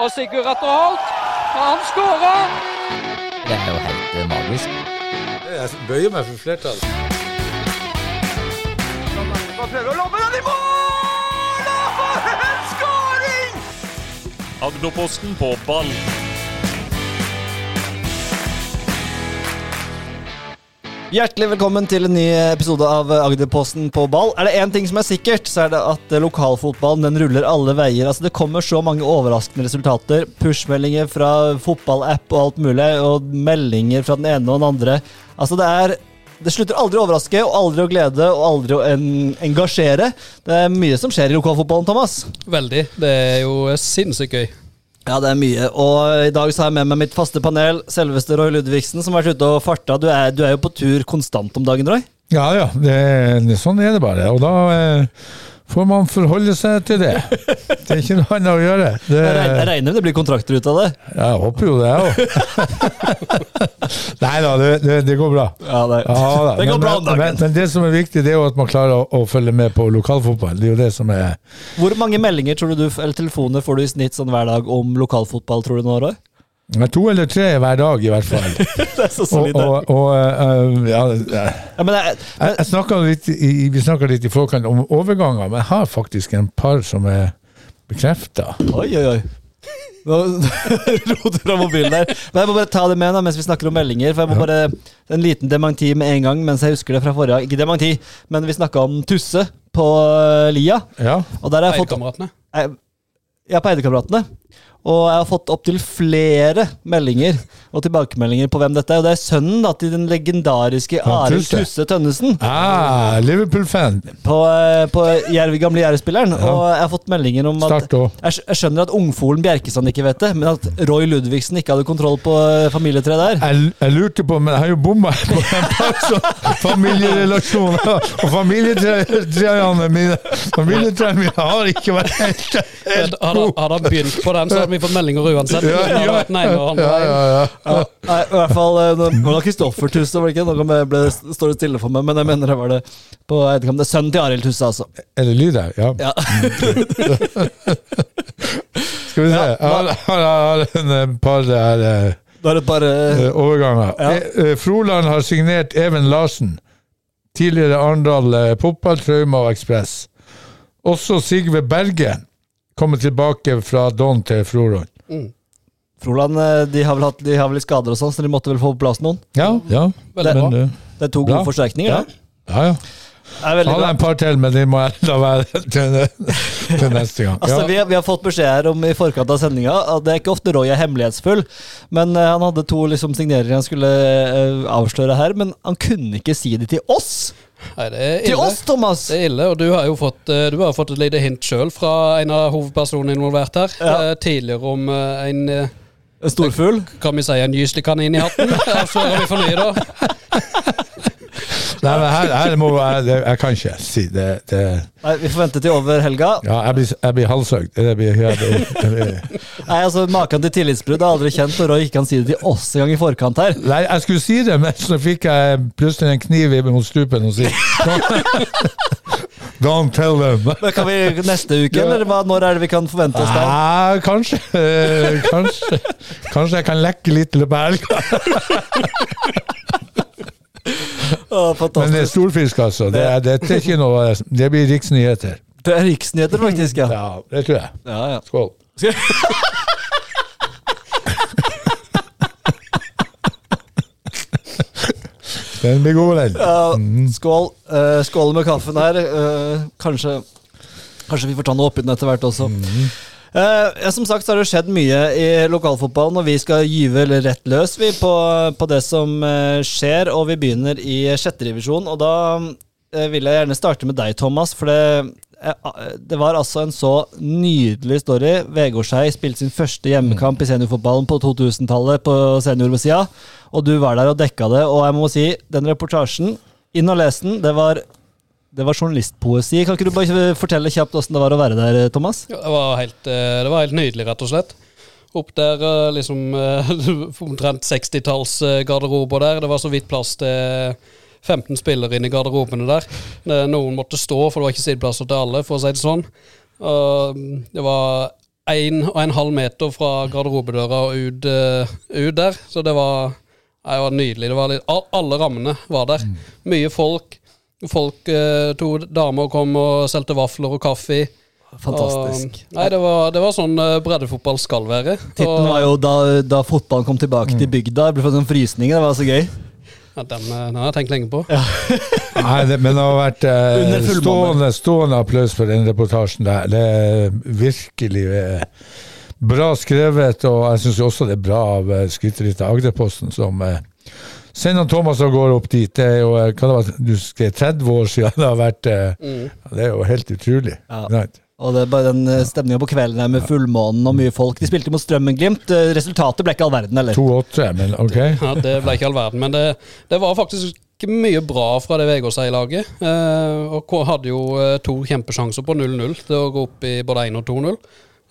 Og Sigurd Atter Holt, han skårer! Det er jo helt eh, magisk. Jeg bøyer meg for flertallet. Prøver å lomme den i mål! Og for en skåring! Agderposten på ball. Hjertelig velkommen til en ny episode av Agderposten på ball. Er det én ting som er sikkert, så er det at lokalfotballen den ruller alle veier. Altså Det kommer så mange overraskende resultater. Pushmeldinger fra fotballapp og alt mulig, og meldinger fra den ene og den andre. Altså Det er det slutter aldri å overraske, og aldri å glede og aldri å en engasjere. Det er mye som skjer i lokalfotballen, Thomas. Veldig. Det er jo sinnssykt gøy. Ja, det er mye. Og i dag så har jeg med meg mitt faste panel, selveste Roy Ludvigsen, som har vært ute og farta. Du er, du er jo på tur konstant om dagen, Roy? Ja ja, det, det, sånn er det bare. Og da eh, får man forholde seg til det. Det er ikke noe annet å gjøre. Det, Jeg regner, med det blir kontrakter ut av det? jeg håper jo det, jeg òg. Nei da, det, det, det går bra. Ja, det, Ja, da. det går men, bra om dagen. men, men det som er viktig, det er jo at man klarer å, å følge med på lokalfotball. Det er jo det som er Hvor mange meldinger tror du, eller telefoner får du i snitt sånn hver dag om lokalfotball, tror du nå, Roy? Men To eller tre hver dag, i hvert fall. Det er så Og, solid. det. og, og uh, ja, Ja, men Jeg, jeg snakket litt i, vi snakka litt i forkant om overganger, men jeg har faktisk en par som er bekrefta. oi, oi, oi. Nå roter fra mobilen der. Men jeg må bare ta det med da, mens vi snakker om meldinger. For jeg må bare En liten dementi med en gang, mens jeg husker det fra forrige Ikke dementi, men vi snakka om Tusse på eh, Lia. Ja. Og der har jeg fått Eidekameratene. Ja, på Eidekameratene. Og jeg har fått opptil flere meldinger og tilbakemeldinger på hvem dette er. Og det er sønnen da, til den legendariske Arild Tusse. Tønnesen. Ah, Liverpool-fan. På, eh, på Jerv, gamle Jerv-spilleren. Ja. Og jeg har fått meldinger om at jeg, jeg skjønner at ungfolen Bjerkestrand ikke vet det, men at Roy Ludvigsen ikke hadde kontroll på eh, familietreet der. Jeg, jeg lurte på, men jeg har jo bomma på familierelasjoner. Og familietrærne mine Familietrærne mine har ikke vært helt, hadde han begynt på den, så hadde vi fått meldinger uansett. Ja, ja. Ja, nei, i hvert fall eh, var det Kristoffer Tusse, var det ikke? Nå ble, står det stille for meg, men jeg mener det var det på Eidekam. Det er sønnen til Arild Tusse, altså. Er det lyd her? Ja. Ja. Skal vi se. Jeg har, har, har en eh, par her. eh, Da er det bare eh, overganger. Ja. Eh, eh, Froland har signert Even Larsen. Tidligere Arendal Fotballtrauma Fotball, Trauma og Ekspress. Også Sigve Bergen kommer tilbake fra Don til Frorond. Froland eh, de har vel hatt de har vel skader og sånn, så de måtte vel få på plass noen. Ja, ja. Veldig Men, bra. eh, Det er to Bra. gode forsterkninger, ja. det. ja, ja. Det er en par til, men de må enda være til, neste gang. Altså, vi, har- vi har fått beskjed her om i forkant av sendinga at det er ikke ofte Roy er hemmelighetsfull, men uh, han hadde to liksom, signeringer han skulle uh, avsløre her, men han kunne ikke si det til oss! Nei, det er Til oss, Thomas! Det er ille, og du har jo fått, eh, du har fått et lite hint sjøl fra en av hovedpersonene involvert her. Ja. eh, Tidligere om eh, en En storfugl. kan vi si en gyselig kanin i hatten. Så er vi fornøyde, da? Nei, men her, her må jeg, det, jeg kan ikke si det. det Nei, Vi får vente til over helga. ja, jeg blir, jeg blir ja, det, Nei, altså Maken til tillitsbrudd har aldri kjent og Roy ikke kan si det til oss engang i forkant her. Nei, jeg skulle si det, men så fikk jeg plutselig en kniv i- mot strupen og si Don't tell them. Men Kan vi neste uke, eller hva, når er det vi kan forvente oss det? Ja, kanskje, kanskje Kanskje jeg kan lekke litt løpet av helga. Å, Men det er storfisk, altså. Det er, det er ikke noe Det blir riksnyheter. Det er riksnyheter, faktisk. ja. Ja, det tror jeg. ja, ja. Skål. Den blir god, den. Ja, skål. Uh, skål med kaffen her. Uh, kanskje, kanskje vi får ta noe oppi den etter hvert også. Eh, ja, som sagt så har det skjedd mye i lokalfotballen, og vi skal gyve rett løs vi på, på det som eh, skjer. Og vi begynner i sjette divisjon, og da eh, vil jeg gjerne starte med deg, Thomas. For det, eh, det var altså en så nydelig story. Vegårshei spilte sin første hjemmekamp i seniorfotballen på 2000-tallet på seniorsida, og du var der og dekka det. Og jeg må si, den reportasjen, inn og les den, det var det var journalistpoesi. Kan ikke du bare fortelle kjapt åssen det var å være der, Thomas? Ja, Det var helt, eh, det var helt nydelig, rett og slett. Opp der, eh, liksom eh, omtrent 60-tallsgarderober der. Det var så vidt plass til 15 spillere inne i garderobene der. Eh, Noen måtte stå, for det var ikke sideplasser til alle, for å si det sånn. Mm, det var en og en halv meter fra garderobedøra og ut, eh, ut der. Så det var, det var nydelig. Det var litt, alle rammene var der. Mye folk. Folk, eh, To damer kom og solgte vafler og kaffe. Fantastisk. Og, nei, det var, det var sånn eh, breddefotball skal være. Titten var jo da, da fotballen kom tilbake til bygda. Det ble fått sånn frysninger. Det var så gøy. ja, den, eh, den har jeg tenkt lenge på. Nei, det, men det har vært eh, stående, stående applaus for den reportasjen der. Det er virkelig eh, bra skrevet, og jeg syns også det er bra av eh, skryteriet Agderposten som eh, sender Thomas av gårde opp dit. Det er jo, eh, hva det var, du skrev 30 år siden det har vært eh, Det er jo helt utrolig. Ja. Right. Og det er bare den stemninga på kvelden her med fullmånen og mye folk. De spilte mot Strømmen-Glimt. Eh, Resultatet ble ikke all verden, eller? 2-8, men ok. Ja, Det ble ikke all verden, men det, det var faktisk ikke mye bra fra det Vegårshei-laget. Eh, og hadde jo eh, to kjempesjanser på 0-0 til å gå opp i både 1 og 2-0.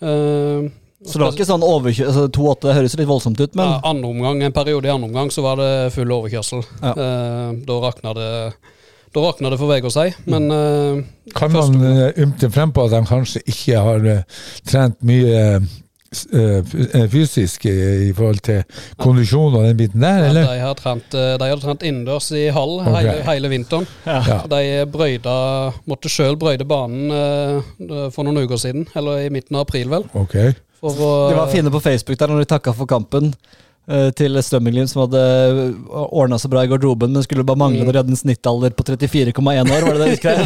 Eh, Så det var ikke sånn overkjørsel Altså, 2-8 det høres litt voldsomt ut, men ja, andre omgang, En periode i andre omgang så var det full overkjørsel. Ja. Eh, da rakna det Da rakna det for Vegårshei, men eh, Kan man uh, ymte frem på at de kanskje ikke har eh, trent mye eh, fysisk i, forhold til kondisjon og den biten der, ja, de, har trent, de hadde trent innendørs i hall okay. hele, hele vinteren. Ja. De brøyda, måtte sjøl brøyde banen for noen uker siden, eller i midten av april, vel. Ok. For å, de var fine på Facebook der når de takka for kampen. eh, Til Strømmen-Glimt, som hadde ordna så bra i garderoben, men skulle bare mangle når de hadde en snittalder på 34,1 år, var det det de skrev?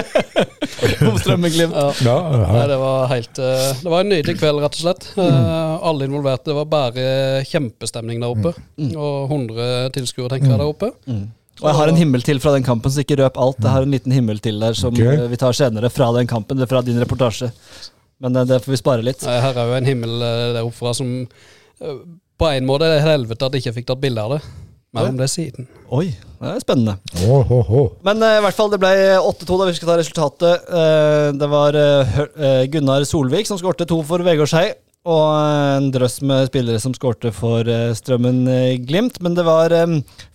Om Strømmen-Glimt. Ja. Ja, Nei, ja. det var helt eh, Det var en nydelig kveld, rett og slett. Eh, alle involverte. Det var bare kjempestemning der oppe. Og 100 tilskuere, tenker jeg, der oppe. Og jeg har en himmel til fra den kampen, så ikke røp alt. Jeg har en liten himmel til der som Ok. eh, vi tar senere fra den kampen, eller fra din reportasje. Men eh, det får vi spare litt. Nei, Her er jo en himmel eh, der oppe fra som eh, På en måte er helvete at jeg ikke fikk tatt bilde av det. Mer om det siden. Oi, det er spennende. Oh, oh, oh. Men uh, i hvert fall, det ble 8-2 da vi skal ta resultatet. Uh, det var uh, Gunnar Solvik som skårte to for Vegårshei. Og eh, en drøss med spillere som skårte for eh, Strømmen eh, Glimt. Men det var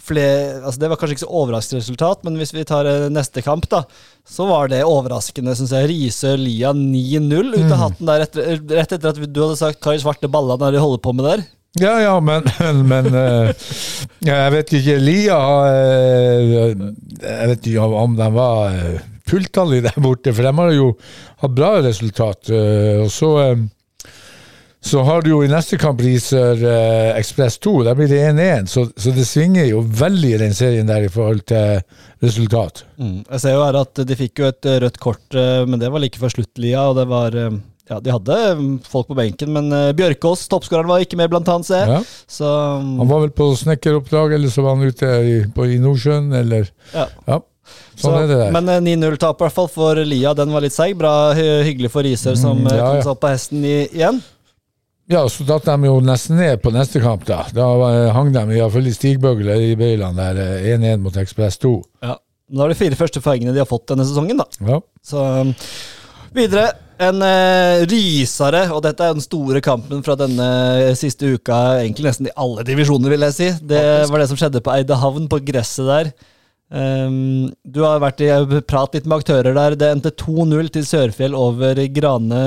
flere altså Det var kanskje ikke så overraskende resultat, men hvis vi tar neste kamp, da, så var det overraskende, syns jeg. Risør Lia 9-0 ut av hatten der rett etter at du hadde sagt hva i svarte ballene er de holder på med der. Ja, ja, men, men, Jeg vet ikke. Lia Jeg vet ikke om de var fulltallig der borte, for de har jo hatt bra resultat. Og så så har du jo i neste kamp Riser eh, Ekspress 2. Der blir det 1-1, så, så det svinger jo veldig i den serien der i forhold til resultat. Jeg ser jo her at de fikk jo et rødt kort, eh, men det var like før slutt, Lia. Og det var eh, Ja, de hadde mm, folk på benken, men eh, Bjørkås, toppskåreren, var ikke med, blant se. Ja. Så mm, Han var vel på snekkeroppdrag, eller så var han ute i, på, i Nordsjøen, eller ja. Ja. Sånn Så- er det der. Men eh, 9-0-tap i hvert fall for Lia, den var litt seig. Bra, hy- hyggelig for Riser, som Mm, ja, kom seg opp på hesten i, igjen. Ja, så datt de jo nesten ned på neste kamp, da. Da eh, hang de iallfall i Stigbøgle i Bøyland der, eh, 1-1 mot Ekspress 2. Ja. Da er det fire første poengene de har fått denne sesongen, da. Ja. Så um, videre. En eh, rysere, og dette er den store kampen fra denne siste uka, egentlig nesten i alle divisjoner, vil jeg si. Det var det som skjedde på Eidehavn, på gresset der. Um, du har vært i prat litt med aktører der. Det endte 2-0 til Sørfjell over Grane.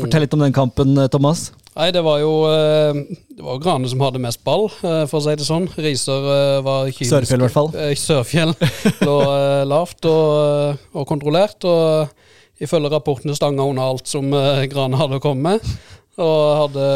Fortell litt om den kampen, Thomas. Nei, det var jo eh, Det var Grane som hadde mest ball, eh, for å si det sånn. Riser eh, var kynisk. Sørfjell, i hvert fall. Eh, Sørfjell lå eh, lavt og, eh, og kontrollert. Og ifølge rapportene stanga under alt som eh, Grane hadde kommet med. Og, hadde,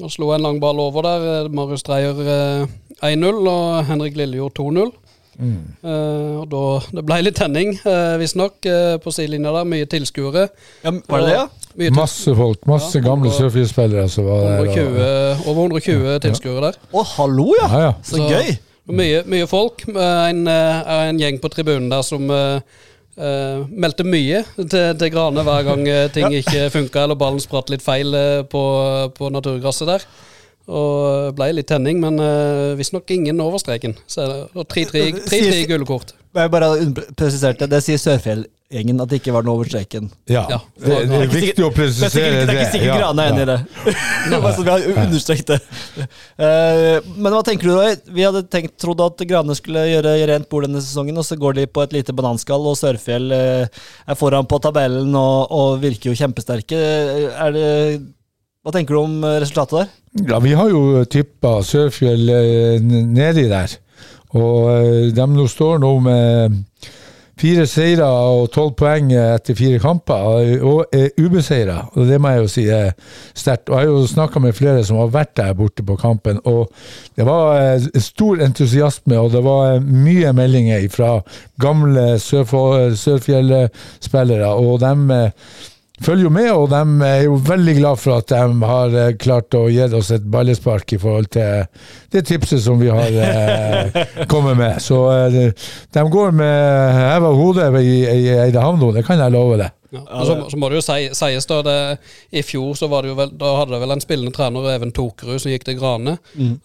og slo en lang ball over der. Eh, Marius Dreyer eh, 1-0 og Henrik Lillejord 2-0. Eh, og da, Det ble litt tenning, uh, visstnok, uh, på sidelinja der. Mye tilskuere. Ja, var det det, ja? Mye Masse folk, masse Ja, gamle og- som var der. 120, over 120 tilskuere der. Å, hallo, ja! Ja, ja. Så, Så- gøy! Mye, mye folk. En, en gjeng på tribunen der som Uh, eh, meldte mye til, til Grane hver gang ting ikke funka eller ballen spratt litt feil på, på naturgresset der. Og ble litt tenning, men uh, visstnok ingen over streken. Så er det- 3-3 3-3 gule kort. Jeg bare presiserte, det sier Sørfjell-gjengen at det ikke var noe over streken. Ja. Ja. Det, det er viktig å Det er presisere sikkert, det er ikke sikkert Ja, Grane er enig i ja. det. det bare så vi har understreket det. Uh, men hva tenker du, Roy? Vi hadde tenkt, trodd at Grane skulle gjøre rent bord denne sesongen, og så går de på et lite bananskall, og Sørfjell uh, er foran på tabellen og, og virker jo kjempesterke. Er det Hva tenker du om eh, resultatet der? Ja, vi har jo tippa Sørfjell eh, nedi der. Og eh, de nå står nå med fire seire og tolv poeng etter fire kamper, og er ubeseira. Det må jeg jo si er sterkt. Og jeg har jo snakka med flere som har vært der borte på kampen, og det var stor entusiasme, og det var mye meldinger fra gamle Sørfjell-spillere, og de eh, følger jo med, og de er jo veldig glad for at de har eh, klart å gi oss et ballespark i forhold til det tipset som vi har eh, kommet med. Så eh, de går med heva hode i, i Eidehavn nå, det kan jeg love deg. Ja. Og så, så må det jo si, sies da det, I fjor så var det jo vel, da hadde det vel en spillende trener, Even Tokerud, som gikk til Grane.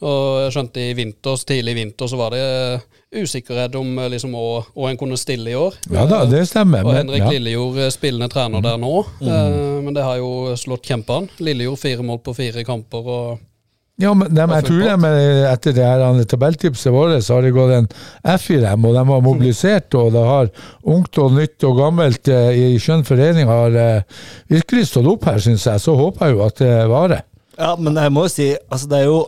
Og jeg skjønte i vinter, så tidlig i vinter så var det eh, usikkerhet om eh, liksom hva en kunne stille i år. Ja da, det stemmer. Og Henrik ja. Lillejord eh, spillende trener der nå, eh, men det har jo slått kjempene. Lillejord fire mål på fire kamper. og Ja, men de, jeg tror de, etter det her tabelltipset vårt, så har det gått en F i dem, og de har mobilisert, og det har ungt og nytt og gammelt eh, i skjønn forening har eh, virkelig stått opp her, syns jeg. Så håper jeg jo at det varer. Ja, men jeg må jo si, altså det er jo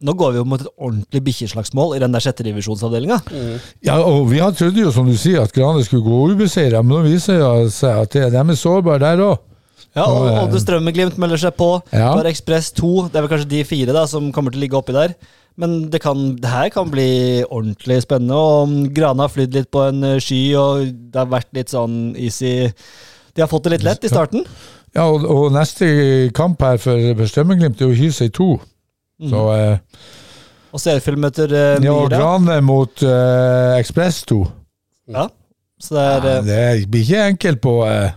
Nå går vi jo mot et ordentlig bikkjeslagsmål i den der sjettedivisjonsavdelinga. Ja, og vi har trodde jo, som du sier, at Grane skulle gå ubeseira, men nå viser det seg at det, de er sårbare der òg. Ja, og eh, Odde Strømmeglimt melder seg på. Ja. Bare Ekspress 2. Det er vel kanskje de fire da som kommer til å ligge oppi der. Men det, kan, det her kan bli ordentlig spennende. Og Grane har flydd litt på en eh, sky, og det har vært litt sånn easy De har fått det litt lett i starten. Ja, og, og neste kamp her for, for Strømmeglimt er jo Hysøy 2. Så eh, Og Serfjell møter uh, Ja, og Grane mot eh, Ekspress 2. Ja. Så det er eh, det blir ikke enkelt på, eh,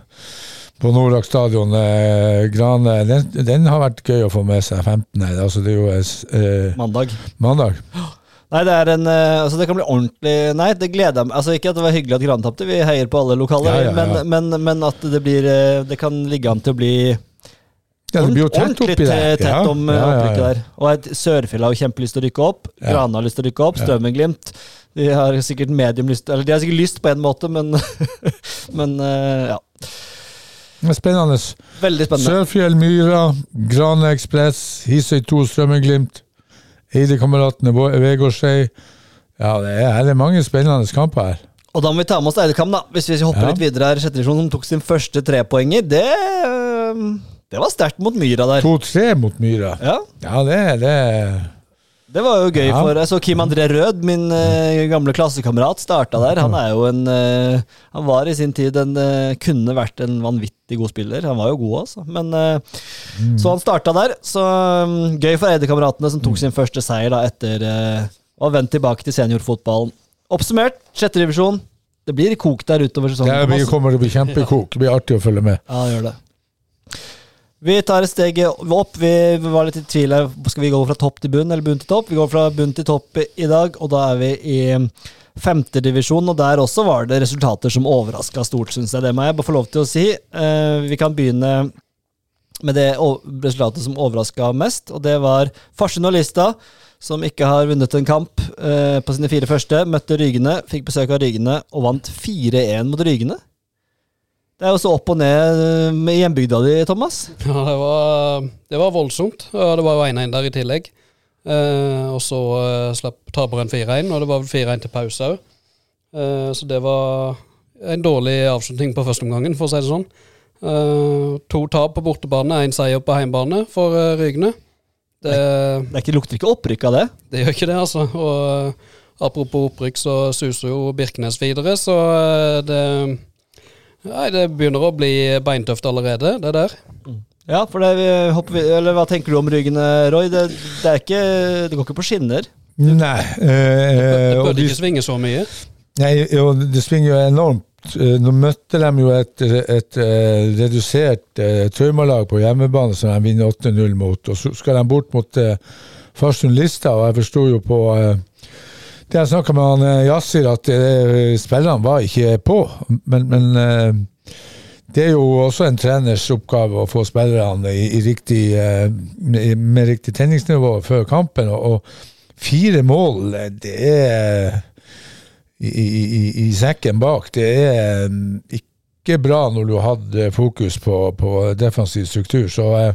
på Nordlag stadion. Eh, Grane, den, den har vært gøy å få med seg 15. her. Altså, det er jo eh, s- eh, mandag. mandag. Nei, det er en eh, Altså, det kan bli ordentlig Nei, det gleder jeg meg Altså, ikke at det var hyggelig at Gran tapte, vi heier på alle lokaler, Ja, ja, ja. Men, men, men at det blir eh, Det kan ligge an til å bli Ja, det blir jo tett oppi der. tett om ja, ja, ja. der. Og Sørfjell har jo kjempelyst til å rykke opp. Ja. Grane har lyst til å rykke opp. Strømmen-Glimt De har sikkert medium lyst Eller de har sikkert lyst på en måte, men Men eh, ja. Spennende. Veldig spennende. Sørfjell, Myra, Grane Ekspress, Hisøy 2, Strømmeglimt, Eidekameratene, Vegårshei. Ja, det er, det er mange spennende kamper her. Og da må vi ta med oss Eidekam, da. Hvis vi hopper Ja. litt videre her. Sjette divisjon, som tok sin første trepoenger. Det eh, Det var sterkt mot Myra der. 2-3 mot Myra. Ja, Ja, det, det Det var jo gøy Ja. for Jeg så Kim André Rød, min uh, gamle klassekamerat, starta der. Han er jo en uh, Han var i sin tid en uh, Kunne vært en vanvittig god spiller. Han var jo god, altså. Men mm. Så han starta der. Så um, gøy for Eide-kameratene, som tok sin første seier da etter å ha vendt tilbake til seniorfotballen. Oppsummert, sjette divisjon. Det blir kok der utover sesongen. Det blir, kommer til å bli kjempekok. Det blir artig å følge med. Ja, det gjør det. Vi tar et steg opp. Vi var litt i tvil her. Skal vi gå fra topp til bunn, eller bunn til topp? Vi går fra bunn til topp i dag, og da er vi i femtedivisjon. Og der også var det resultater som overraska stort, syns jeg. Det må jeg bare få lov til å si. Eh, vi kan begynne med det resultatet som overraska mest, og det var Farsund og Lista. Som ikke har vunnet en kamp eh, på sine fire første. Møtte Rygene, fikk besøk av Rygene og vant 4-1 mot Rygene. Det er jo så opp og ned eh, med hjembygda di, Thomas. Ja, det var, det var voldsomt. Det var jo 1-1 der i tillegg. Eh, og så eh, slapp taperen 4-1, og det var vel 4-1 til pause òg. Eh, så det var en dårlig avslutning på førsteomgangen, for å si det sånn. Eh, to tap på bortebane, én seier på hjemmebane for eh, Rygne. Det, Det ikke, lukter ikke opprykk av det. det gjør ikke det, altså. Og eh, apropos opprykk, så suser jo Birkenes videre, så eh, det Nei, det begynner å bli beintøft allerede, det der. Ja, for det vi Eller hva tenker du om ryggene, Roy? Det, det, er ikke, det går ikke på skinner. Nei. Øh, Det bør burde de, ikke svinge så mye. nei jo, det svinger jo enormt. Eh, Nå møtte de jo et, et, et redusert uh, traumalag på hjemmebane som de vinner 8-0 mot. Og så skal de bort mot uh, Farsund Lista, og jeg forsto jo på eh, det jeg snakka med han Yasir, at eh, spillerne var ikke på. Men, men eh, det er jo også en treners oppgave å få spillerne i, i riktig, eh, med, riktig tenningsnivå før kampen. Og, fire mål, eh, det er i, i, i, sekken bak. Det er ikke bra når du har hatt eh, fokus på, på defensiv struktur. Så eh,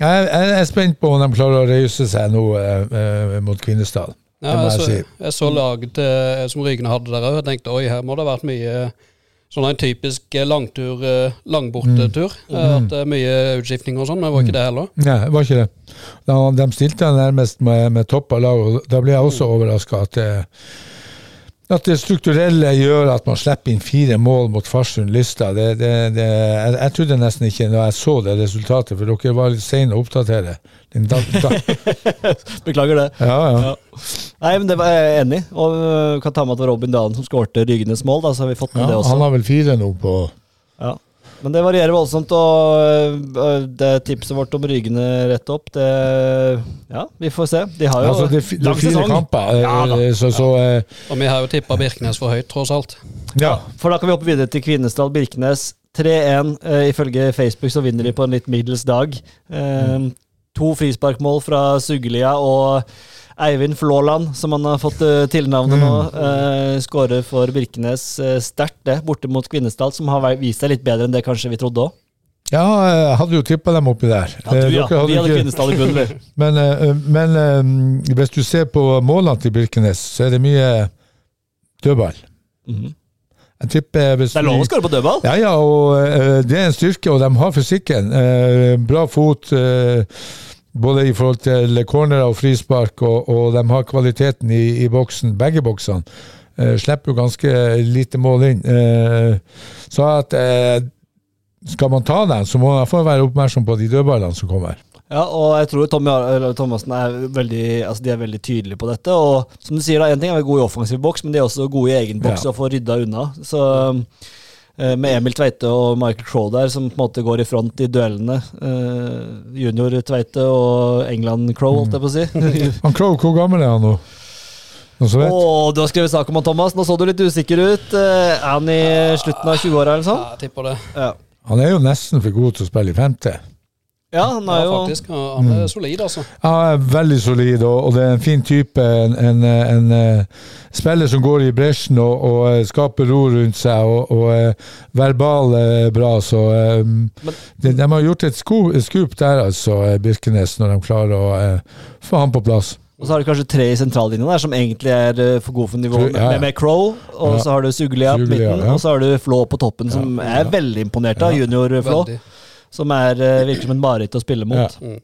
Jeg, jeg er spent på om de klarer å reise seg nå eh, eh, mot Kvinesdal. Ja, må jeg, så, si. jeg så laget eh, som Rygne hadde der òg. Jeg tenkte oi, her må det ha vært mye sånn en typisk eh, langtur, eh, langbortetur. Mm. Eh, At det er mye utskiftning og sånn, men det var ikke det heller. Nei, det var ikke det. Da, de stilte nærmest med, med toppa lag, og da ble jeg også overraska at det, at det strukturelle gjør at man slipper inn fire mål mot Farsund Lista. Det, det, det, jeg, jeg trodde nesten ikke når jeg så det resultatet, for dere var litt sene å oppdatere. Da, da, Beklager det. ja, ja. Nei, men det var jeg enig i. Og vi kan ta med at det var Robin Dahlen som skårte Rygenes mål, da, så har vi fått med ja det også. han har vel fire nå på Ja. Men det varierer voldsomt, og øh, det tipset vårt om ryggene rett opp, det Ja, vi får se. De har jo Altså, det, det lang sesong. kamper, eh, Ja da. så, så ja. Og vi har jo tippa Birkenes for høyt, tross alt. Ja. For da kan vi hoppe videre til Kvinesdal-Birkenes. 3-1. Eh, ifølge Facebook så vinner de på en litt middels dag. Eh, to frisparkmål fra Suglia og Eivind Flåland, som han har fått eh, tilnavnet nå, uh, skårer for Birkenes. Eh, Sterkt, det, borte mot Kvinesdal, som har vist seg litt bedre enn det kanskje vi trodde òg. ja, jeg hadde jo tippa dem oppi der. Ja, du, ja. Hadde Vi hadde Kvinesdal i bunnen. Men, men hvis du ser på målene til Birkenes, så er det mye dødball. Mm Jeg tipper hvis Det er lov å skåre på dødball! Ja, ja, og uh, det er en styrke, og de har fysikken. Uh, bra fot, eh, både i forhold til cornerer og frispark, og, og de har kvaliteten i, i boksen, begge boksene. Eh, slipper jo ganske lite mål inn. Eh, så at eh, skal man ta den, så må man i hvert fall være oppmerksom på de dødballene som kommer. Ja, og jeg tror Tommy, Thomassen er veldig, altså de er veldig tydelige på dette. Og som du sier, da, en ting er å være god i offensiv boks, men de er også gode i egen boks Ja. og får rydda unna. Så med Emil Tveite og Michael Crow der, som på en måte går i front i duellene. Uh, junior Tveite og England Crow, holdt jeg på å si. Han Crow, hvor gammel er han nå? Å, du har skrevet sak om han, Thomas. Nå så du litt usikker ut. Eh, er han i slutten av 20-åra eller Ja, sånn? jeg tipper det. Ja. Han er jo nesten for god til å spille i femte. Ja, han er Ja, jo faktisk. Han er solid, altså. Ja, veldig solid, og, og det er en fin type. En, en, en, eh, spiller som går i bresjen og, og eh, skaper ro rundt seg, og, og eh, verbal bra. Så eh, de, de har gjort et skup der, altså, Birkenes, når de klarer å uh, få han på plass. Og så har du kanskje tre i sentrallinja der som egentlig er for gode for nivået. Ja, ja. Med, med Crow, og Ja. så har du Suglia på midten, ja. og så har du Flå på toppen, som er veldig imponert av. Ja. Junior Flå, Veldig. Som er, eh, virker som en mareritt å spille mot. Ja.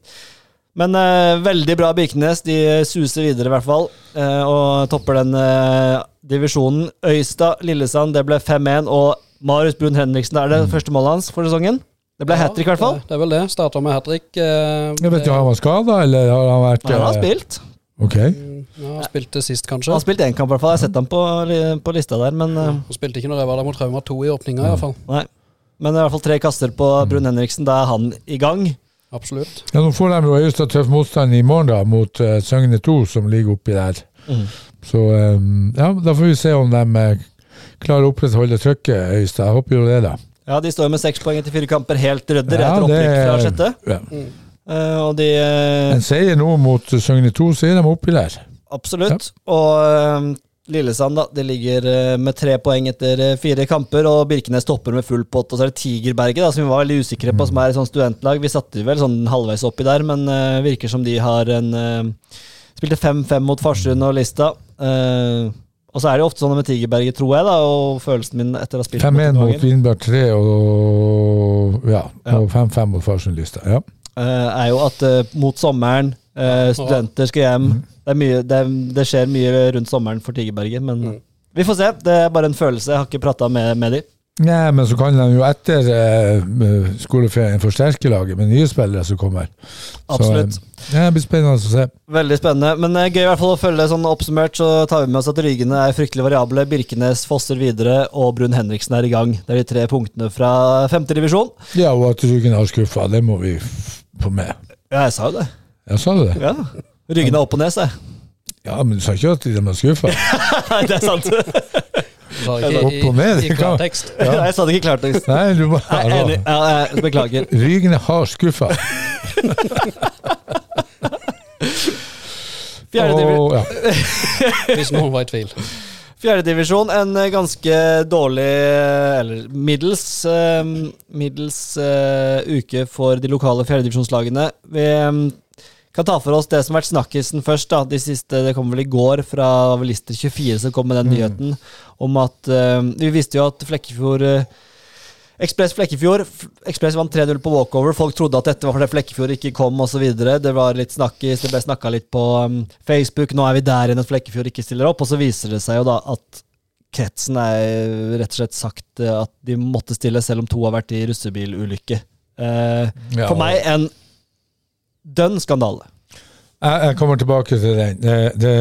Men eh, veldig bra Birkenes. De suser videre, i hvert fall, eh, og topper den eh, divisjonen. Øystad, Lillesand, det ble 5-1, og Marius Brun Henriksen, det er det Mm. første målet hans for sesongen. Det ble hat trick, i hvert fall. Det, det er vel det. Starta med hat trick. Eh, Jeg vet ikke, Har han vært skada, eller har han vært Nei, han har eh, spilt. Ok. ja, han spilte sist, kanskje. Han har spilt én kamp, i hvert fall. Jeg har sett ham på, på lista der, men eh, Han spilte ikke når jeg var der mot Trauma 2 i åpninga, i hvert fall. Nei. Men i hvert fall tre kaster på Brun Henriksen. Da er han i gang. Absolutt. Ja, Nå får de jo Øystad tøff motstand i morgen, da, mot uh, Søgne 2, som ligger oppi der. Mm. Så um, ja, da får vi se om de uh, klarer å opprettholde trykket, Øystad. Jeg håper jo det, da. Ja, De står med seks poeng etter fire kamper, helt rødder Ja, etter opprykk fra sjette. Ja. Eh, og de uh, En seier nå mot Søgne 2, så er de oppi der. Absolutt. Og eh, Lillesand da, de ligger eh, med tre poeng etter eh, fire kamper, og Birkenes topper med full pott. Og så er det Tigerberget, da, som vi var veldig usikre på, som er et sånt studentlag. Vi satte vel sånn halvveis oppi der, men uh, virker som de har en uh, Spilte 5-5 mot Farsund og Lista. Uh, og så er det jo ofte sånn med Tigerberget, tror jeg, da, og følelsen min etter å ha spilt 5-1 mot Vindberg 3 og ja, Ja. 5-5 mot Farsund-lista. Ja. eh, er jo at mot sommeren eh, Studenter skal hjem. Det, er mye, det, det skjer mye rundt sommeren for Tigerberget, men Mm. vi får se. Det er bare en følelse. Jeg har ikke prata med, med de. Nei, men så kan de jo etter eh, skoleferien forsterke laget med nye spillere som kommer. Absolutt. Så, eh, ja, det blir spennende å se. Veldig spennende. Men eh, gøy i hvert fall å følge sånn oppsummert. Så tar vi med oss at Rygene er fryktelig variable. Birkenes fosser videre, og Brun Henriksen er i gang. Det er de tre punktene fra femtedivisjon. Ja, og at Rygene har skuffa, det må vi få med. Ja, jeg sa jo det. Ja, sa du det? Ja. Ryggen er opp og ned, sa jeg. Ja, men du sa ikke at de var skuffa? Nei, det er sant. Ikke Opp og ned, i, i klartekst. Ja. klartekst. Jeg sa det ikke i klartekst. Nei, du må enig. Ja, jeg beklager. er har skuffa. Fjerdedivisjon ja. Hvis noen var i tvil. Fjerdedivisjon, en eh, ganske dårlig, eh, eller middels, eh, middels uh, uke for de lokale fjerdedivisjonslagene. Vi kan ta for oss det som har vært snakkisen først. da, de siste, Det kom vel i går fra Lister 24 som kom med den nyheten om at uh, Vi visste jo at Flekkefjord uh, Ekspress Flekkefjord Ekspress vant 3-0 på walkover. Folk trodde at dette var fordi Flekkefjord ikke kom osv. Det var litt snakkis, det ble snakka litt på um, Facebook. Nå er vi der igjen at Flekkefjord ikke stiller opp. Og så viser det seg jo da at kretsen er rett og slett sagt eh, at de måtte stille, selv om to har vært i russebilulykke. Uh, Ja, for meg en dønn skandale. Jeg, jeg kommer tilbake til den. Det, det,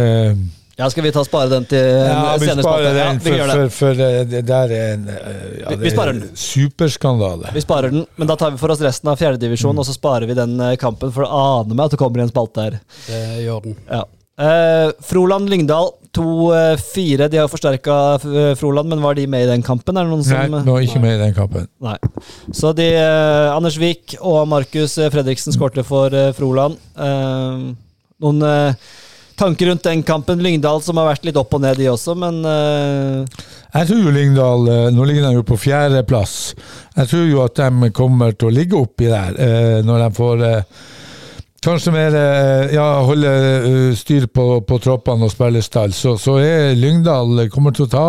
Ja, Skal vi ta spare den til ja, vi senere sparer den, Ja, vi for, det. for, for det, det der er en eh, ja, Vi- vi det er sparer den. Superskandale. Vi sparer den, men da tar vi for oss resten av fjerdedivisjon, Mm. og så sparer vi den eh, kampen, for det aner meg at det kommer i en spalte her. Det gjør den. Ja. Eh, Froland Lyngdal 2-4. De har forsterka Froland, men var de med i den kampen? Nei, de var ikke med i den kampen. Nei. Så de, uh, Anders Wiik og Markus eh, Fredriksen skårte for uh, Froland. Eh, noen eh, tanker rundt den kampen? Lyngdal som har vært litt opp og ned, de også, men eh, Jeg tror jo Lyngdal eh, Nå ligger de jo på fjerdeplass. Jeg tror jo at de kommer til å ligge oppi der eh, når de får eh, Kanskje mer eh, ja, holde eh, styr på, på troppene og spillestall. Så, så er Lyngdal kommer til å ta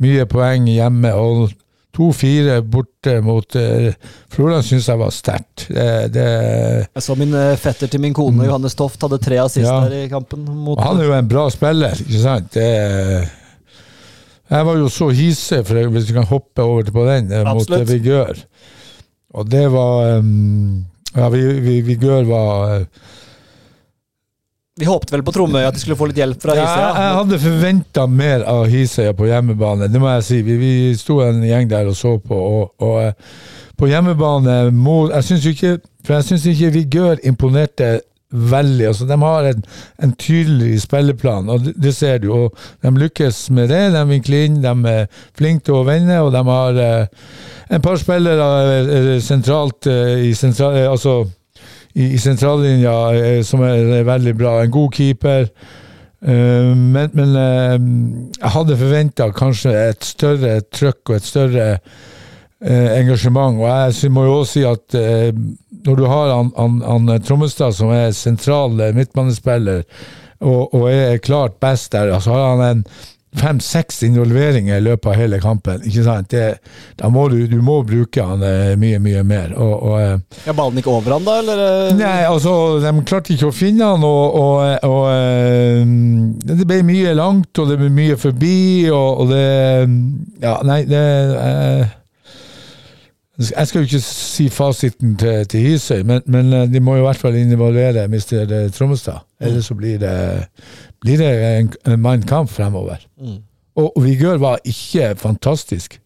mye poeng hjemme. Og 2-4 borte mot uh, Froland syns jeg var sterkt. Jeg så min eh, fetter til min kone, Johannes Toft, hadde tre assist Mm. Ja. der i kampen. Mot, han er jo en bra spiller, ikke sant? Det, jeg var jo så hise, for hvis vi kan hoppe over til på den, eh, mot Absolutt. eh, Vigør. Og det var um, Ja, vi, vi, Vigør var eh, Vi håpte vel på Tromøy at de skulle få litt hjelp fra Hisøya. jeg, jeg hadde forventa mer av Hisøya på hjemmebane, det må jeg si. Vi, vi sto en gjeng der og så på, og, og eh, på hjemmebane må, Jeg syns ikke For jeg syns ikke Vigør imponerte veldig. altså De har en, en tydelig spilleplan, og det, det ser du. og De lykkes med det. De vinkler inn, de er flinke til å vende, og de har eh, en par spillere er sentralt eh, i sentral, eh, altså i, i sentrallinja eh, som er veldig bra. En god keeper. Eh, men men eh, jeg hadde forventa kanskje et større trøkk og et større eh, engasjement. Og jeg må jo også si at eh, når du har han, han, han Trommestad som er sentral eh, midtbanespiller, og, og er klart best der, så har han en fem-seks involveringer i løpet av hele kampen. ikke sant? Det, da må du, du må bruke han eh, mye, mye mer. og, og eh, Ja, ballen gikk over han da, eller? eh? Nei, altså, de klarte ikke å finne han, og, og, det ble mye langt, og det ble mye forbi, og, det Ja, nei, det eh, Jeg skal jo ikke si fasiten til, til Hisøy, men, men de må jo i hvert fall involvere Mr. Trommestad. Ellers så blir det, blir det en, en mann kamp fremover. Mm. Og, og Vigør var ikke fantastisk.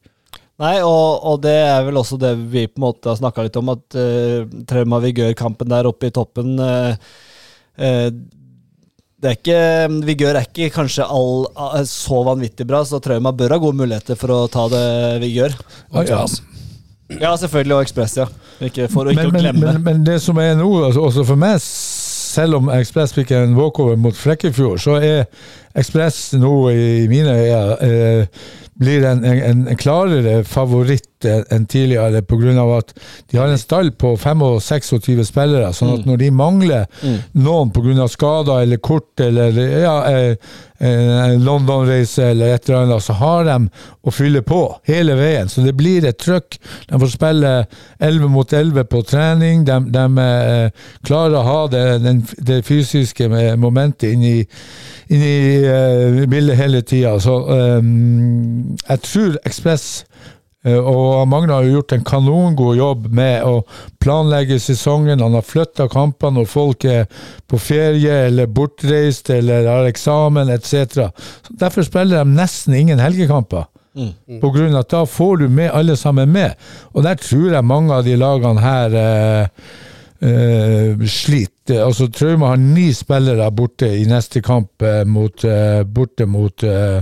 Nei, og, og det er vel også det vi på en måte har snakka litt om, at uh, Trauma Vigør-kampen der oppe i toppen uh, uh, det er ikke, Vigør er ikke kanskje all, så vanvittig bra, så Trauma bør ha gode muligheter for å ta det Vigør. Ja, ja. Ja, selvfølgelig, og Ekspress, ja. Ikke for ikke men, å glemme. Men, men, men det som er nå, altså, også for meg, selv om Ekspress fikk en walkover mot Flekkefjord, så er Ekspress nå i mine øyne eh, blir en, en, en klarere favoritt enn tidligere, pga. at de har en stall på 25-26 spillere. sånn at når de mangler Mm. noen pga. skader eller kort eller ja, eh, en London-reise eller et eller annet, så har de å fylle på hele veien. Så det blir et trøkk. De får spille 11 mot 11 på trening. De, de eh, klarer å ha det, den, det fysiske momentet inni, i, inn i eh, bildet hele tida. Så um, jeg tror Ekspress eh, og Magne har jo gjort en kanongod jobb med å planlegge sesongen. Han har flytta kampene når folk er på ferie eller bortreist eller har eksamen etc. Så Derfor spiller de nesten ingen helgekamper. På grunn av at da får du med alle sammen med. Og der tror jeg mange av de lagene her eh, eh, sliter. Altså Trauma har ni spillere borte i neste kamp eh, mot, eh, borte mot uh,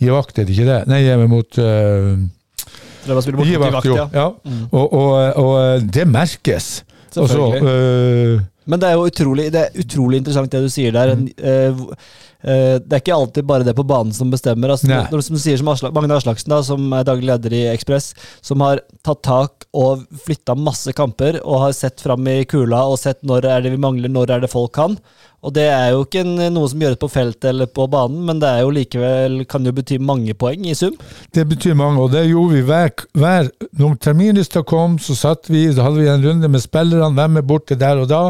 Givakt, er det ikke det? Nei, mot eh, mot Givakt, Givakt, jo. ja. Ja. Og, og, og det merkes. Altså, Selvfølgelig. eh, Men det er jo utrolig, det er utrolig interessant det du sier der. Mm. eh, eh, det er ikke alltid bare det på banen som bestemmer. Altså, når, som sier som Asla, Magne Aslaksen, da, som er daglig leder i Ekspress, som har tatt tak og flytta masse kamper og har sett fram i kula og sett når er det vi mangler, når er det folk kan. Og det er jo ikke noe som gjøres på feltet eller på banen, men det er jo likevel kan jo bety mange poeng i sum. Det betyr mange, og det gjorde vi hver, hver Når terminlista kom, så satt vi, så hadde vi en runde med spillerne, hvem er borte der og da.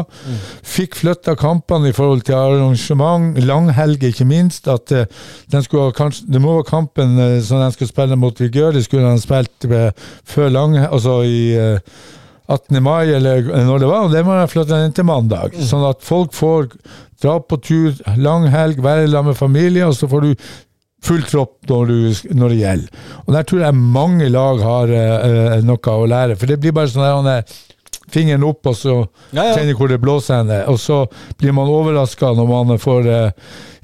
Fikk flytta kampene i forhold til arrangement, langhelg ikke minst. At eh, den skulle kanskje, Det må være kampen eh, som de skulle spille mot Vigør, det skulle han spilt eh, før lang, altså i eh, 18. mai, eller når det var, og det må jeg flytte inn til mandag. Sånn at folk får dra på tur, lang helg, være sammen med familie, og så får du full tropp når, du, når det gjelder. Og der tror jeg mange lag har uh, noe å lære, for det blir bare sånn der, er fingeren opp, og så Ja, ja. kjenner hvor det blåser henne. Og så blir man overraska når man får eh,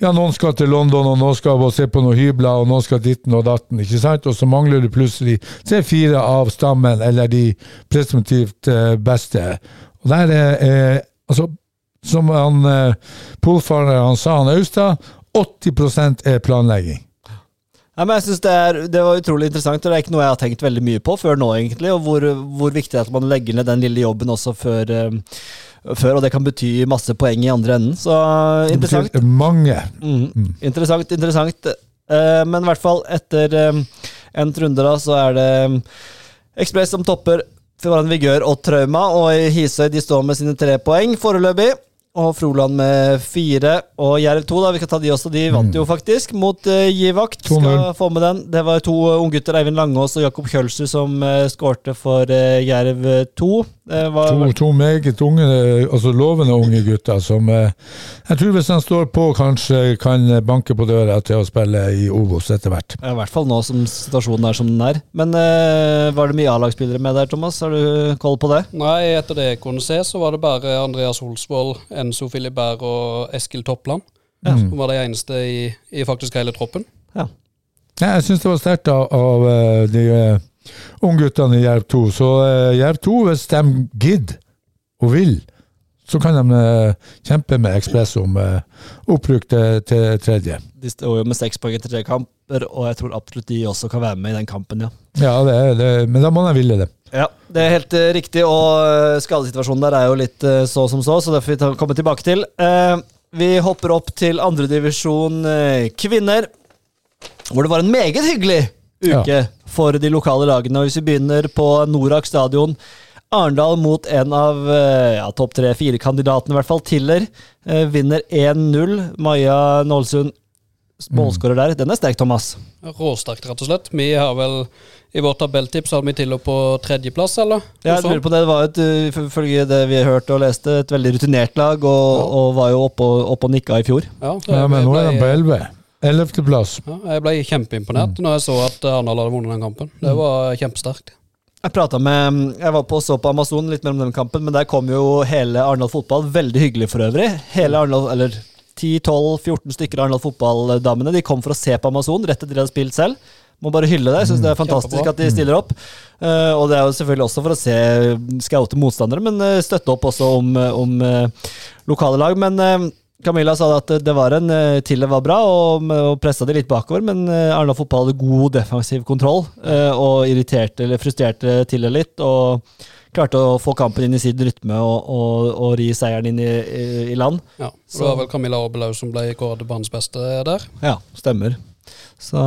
Ja, noen skal til London, og noen skal se på noen hybler, og noen skal ditten og datten, ikke sant? Og så mangler du plutselig tre-fire av stammen, eller de presumptivt eh, beste. Og der er eh, Altså, som han polfareren polfarer han sa, han Austad, 80% er planlegging. Ja, men jeg synes det, er, det var utrolig interessant, og det er ikke noe jeg har tenkt veldig mye på før nå, egentlig. Og hvor, hvor viktig det er at man legger ned den lille jobben også før, eh, før og det kan bety masse poeng i andre enden. Så interessant. mange. Mm. Interessant, interessant. Eh, men i hvert fall, etter uh, en runde, da, så er det Ekspress som topper foran Vigør og Trauma, og Hisøy de står med sine tre poeng foreløpig. Og Froland med fire, og Jerv 2, da, vi kan ta de også. De vant jo faktisk mot uh, Givakt. Skal få med den. Det var to uh, unggutter, Eivind Langås og Jakob Kjølsrud, som uh, skårte for uh, Jerv 2. Det var, To, to meget unge, altså lovende unge gutter som eh, Jeg tror hvis de står på, kanskje kan banke på døra til å spille i Obos etter hvert. I hvert fall nå som situasjonen er som den er. Men eh, var det mye A-lagsspillere med der, Thomas? Har du koll på det? Nei, etter det jeg kunne se, så var det bare Andreas Holsvold, Enzo Filibert og Eskil Toppland. Ja. Som var de eneste i, i faktisk hele troppen. Ja. Jeg syns det var sterkt av, av eh, de ungguttene i Jerv 2. Så uh, Jerv 2, hvis de gidder og vil, så kan de uh, kjempe med Ekspress om uh, opprykk til, til tredje. De står jo med seks poeng etter tre kamper, og jeg tror absolutt de også kan være med i den kampen, ja. Ja, det er, det, men da må de ville det. Ja, Det er helt riktig, og skadesituasjonen der er jo litt så som så, så det får vi ta, komme tilbake til. Eh, vi hopper opp til andredivisjon uh, kvinner, hvor det var en meget hyggelig uke for de lokale lagene. Og Hvis vi begynner på Norak stadion. Arendal mot en av eh, ja, topp tre-fire-kandidatene, i hvert fall. Tiller eh, vinner 1-0. Maja Nålsund målskårer der. Den er sterk, Thomas. Råsterkt, rett og slett. Vi har vel i vårt tabelltips hadde vi til og på tredjeplass, eller? Ja, jeg lurer på det. Det var et, uh, ifølge det vi hørte og leste, et veldig rutinert lag, og, og var jo oppe og, opp og nikka i fjor. Ja, det, Ja, men nå er de på 11. Ellevteplass. Ja, jeg ble kjempeimponert når jeg så at Arendal hadde vunnet den kampen. Det var kjempesterkt. Jeg med, jeg var på og så på Amazon litt mellom den kampen, men der kom jo hele Arendal fotball. Veldig hyggelig for øvrig. Hele Arendal, eller 10-12-14 stykker av Arendal fotballdamene de kom for å se på Amazon rett etter de hadde spilt selv. Må bare hylle det. Jeg synes det er fantastisk Kjempebra. at de stiller opp. Uh, og det er jo selvfølgelig også for å se scoute motstandere, men eh, støtte opp også om, om uh, lokale lag. Men eh, Camilla sa at det var en til det var bra og, og pressa de litt bakover, men uh, Arendal fotball hadde god defensiv kontroll eh, og irriterte eller frustrerte Tiller litt. og Klarte å få kampen inn i sin rytme og, og, og ri seieren inn i, i, i land. Ja, Det var vel Camilla Aabelaug som ble kåret til banens beste der. Ja, stemmer. Så,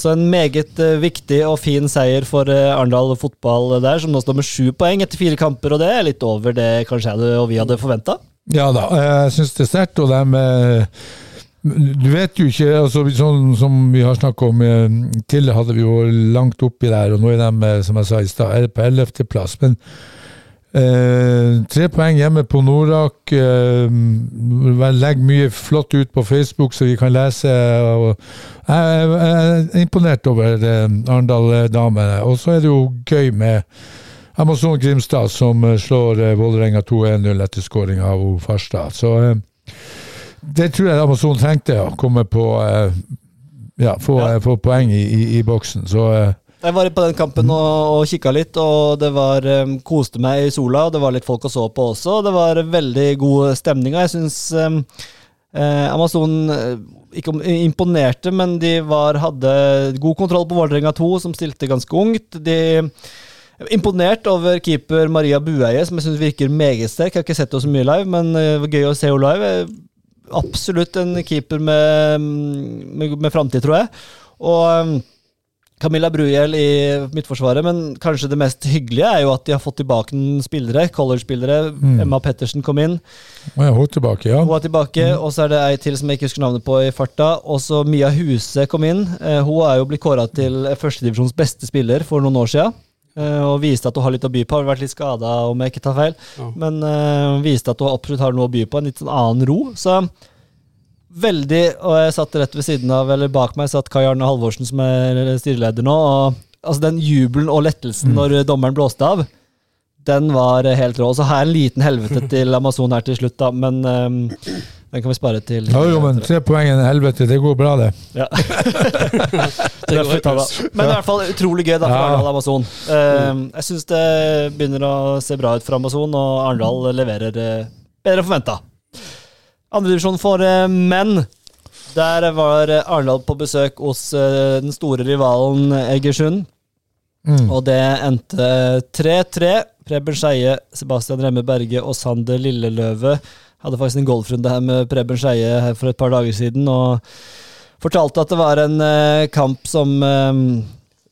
så en meget eh, viktig og fin seier for eh, Arendal fotball der, som nå står med sju poeng etter fire kamper, og det er litt over det kanskje jeg og vi hadde forventa. Ja da, jeg syns det er sterkt, og de eh, Du vet jo ikke altså, Sånn som vi har snakka om eh, Tidligere hadde vi jo langt oppi der, og nå er de, eh, som jeg sa i stad, på ellevteplass. Men eh, tre poeng hjemme på Norak. Eh, Legg mye flott ut på Facebook, så vi kan lese. Jeg, er imponert over eh, Arendal-damene. Og så er det jo gøy med Amazon Grimstad som eh, slår eh, Vålerenga 2-1-0 etter skåring av O. Farstad. Så eh, det tror jeg Amazon trengte, å komme på eh, Ja, få, Ja. eh, få poeng i, i, i boksen. Så eh, Jeg var på den kampen og, og kikka litt, og det var um, koste meg i sola. og Det var litt folk å så på også. og Det var veldig god stemning. og Jeg syns um, Eh, Amazon ikke imponerte, men de var, hadde god kontroll på Vålerenga 2, som stilte ganske ungt. De Imponert over keeper Maria Bueie, som jeg syns virker meget sterk. Jeg har ikke sett henne så mye live, men eh, det var gøy å se henne live. Eh, Absolutt en keeper med, med, med framtid, tror jeg. Og eh, Camilla Bruhjell i Midtforsvaret, men kanskje det mest hyggelige er jo at de har fått tilbake spillere. College-spillere. Emma Pettersen kom inn. Ja, hun er tilbake, ja. Hun er tilbake, og så er det ei til som jeg ikke husker navnet på i farta. Og så Mia Huse kom inn. Hun er jo blitt kåra til førstedivisjons beste spiller for noen år sia. Og viste at hun har litt å by på. Har vært litt skada, om jeg ikke tar feil. Ja. Men uh, viste at hun absolutt har noe å by på. En litt sånn annen ro. Så veldig Og jeg satt rett ved siden av, eller bak meg, satt Kai Arne Halvorsen, som er styreleder nå. og Altså Den jubelen og lettelsen når dommeren blåste av, den var helt rå. Så har jeg en liten helvete til Amazon her til slutt, da, men ehm, den kan vi spare til Ja, jo, men tre poeng i helvete, det går bra, det. ja. Det vi ta da. Men i hvert fall utrolig gøy da for Ja. Arendal Amazon. Ehm, jeg syns det begynner å se bra ut for Amazon, og Arendal leverer eh, bedre enn forventa. Andredivisjon for eh, menn. Der var Arendal på besøk hos eh, den store rivalen Egersund. Mm. Og det endte 3-3. Preben Skeie, Sebastian Remme Berge og Sander Lilleløve hadde faktisk en golfrunde her med Preben Skeie for et par dager siden, og fortalte at det var en eh, kamp som eh,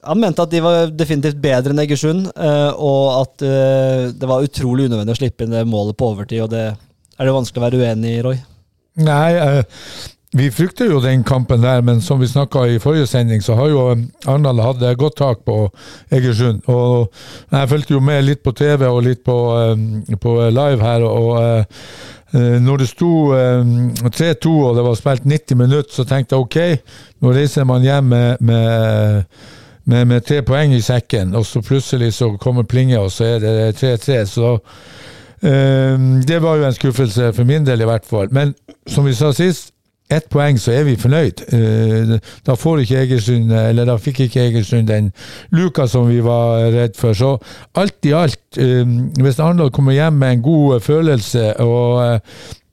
Han mente at de var definitivt bedre enn Egersund, eh, og at eh, det var utrolig unødvendig å slippe inn det målet på overtid, og det er det vanskelig å være uenig i, Roy. Nei, eh, vi frykter jo den kampen der, men som vi snakka i forrige sending, så har jo eh, Arendal hatt eh, godt tak på Egersund. Og jeg fulgte jo med litt på TV og litt på, eh, på live her, og når det sto eh, 3-2 og det var spilt 90 minutter, så tenkte jeg ok, nå reiser man hjem med, med med, med tre poeng i sekken, og så plutselig så kommer plinget, og så er det 3-3. Så det var jo en skuffelse for min del, i hvert fall. Men som vi sa sist, ett poeng, så er vi fornøyd. Da da fikk ikke Egersund den luka som vi var redd for. Så alt i alt, eh, hvis Arendal kommer hjem med en god følelse og eh,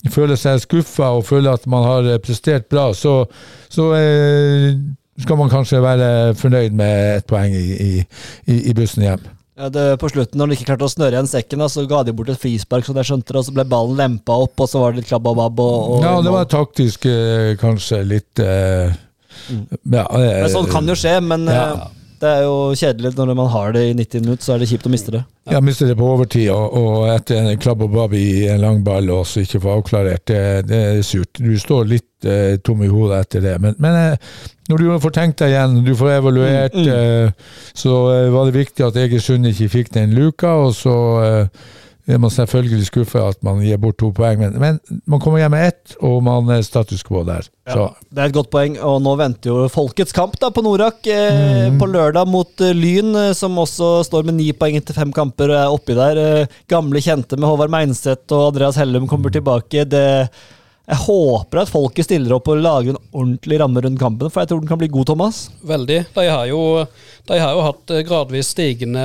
føler seg skuffa og føler at man har eh, prestert bra, så, så skal man kanskje være fornøyd med et poeng i, i, i bussen hjem. Ja, det, på slutten, når de ikke klarte å snøre igjen sekken, så ga de bort et frispark, så jeg skjønte det, og så ble ballen lempa opp, og så var det litt klabb og babb. Og, og Ja, det var taktisk eh, kanskje litt eh, ja, eh, sånn kan jo skje, men Ja. Det er jo kjedelig når man har det i 90 minutter, så er det kjipt å miste det. Ja, mister det på overtid, og, og etter en klabb og babb i en lang ball og så ikke få avklarert, det, det er surt. Du står litt eh, tom i hodet etter det. Men, men eh, når du får tenkt deg igjen, du får evaluert, Mm, eh, så eh, var det viktig at Egersund ikke fikk den luka, og så eh, er man selvfølgelig skuffa at man gir bort to poeng, men, men man kommer hjem med ett, og man er status quo der. Så Det er et godt poeng, og nå venter jo folkets kamp da på Norak eh, på lørdag mot eh, Lyn, eh, som også står med ni poeng etter fem kamper og er oppi der. Eh, gamle kjente med Håvard Meinseth og Andreas Hellum kommer tilbake. Det, jeg håper at folket stiller opp og lager en ordentlig ramme rundt kampen, for jeg tror den kan bli god, Thomas. Veldig. De har jo, de har jo hatt eh, gradvis stigende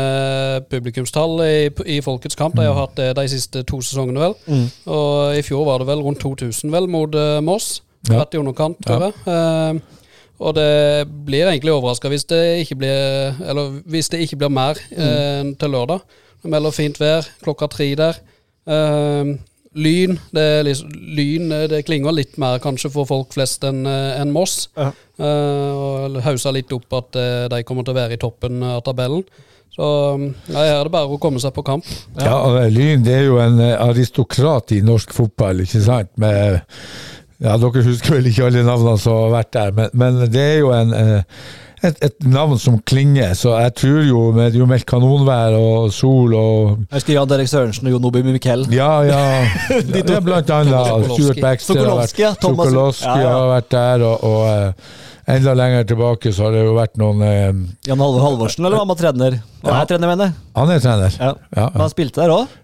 publikumstall i, i Folkets kamp. De har hatt det de siste to sesongene, vel. Og i fjor var det vel rundt 2000 vel mot eh, Moss. Ja. Rett i underkant, tror jeg. Eh, og det blir egentlig overraska hvis det ikke blir hvis det ikke blir mer eh, til lørdag. Det melder fint vær klokka tre der. Eh, lyn, det, er liksom, lyn eh, det klinger litt mer kanskje for folk flest enn en Moss. Ja. Uh, og hausa litt opp at eh, de kommer til å være i toppen av tabellen. Så nei, her er det bare å komme seg på kamp. Ja, og Lyn det er jo en eh, aristokrat i norsk fotball, ikke sant? Med, ja, Dere husker vel ikke alle navnene som har vært der, men, men det er jo en, eh, et, et navn som klinger. Så jeg tror jo med jo meldt kanonvær og sol og Jeg husker Jan Derek Sørensen og Jon Obi Mikkel. Ja, ja. ja blant annet. Stuart Baxter har vært, ja, Thomas- ja, ja. har vært der, og, og eh, enda lenger tilbake så har det jo vært noen eh, Jan Halvorsen, eller var han trener? Han er trener, mener jeg. Han er trener. Men han spilte der òg?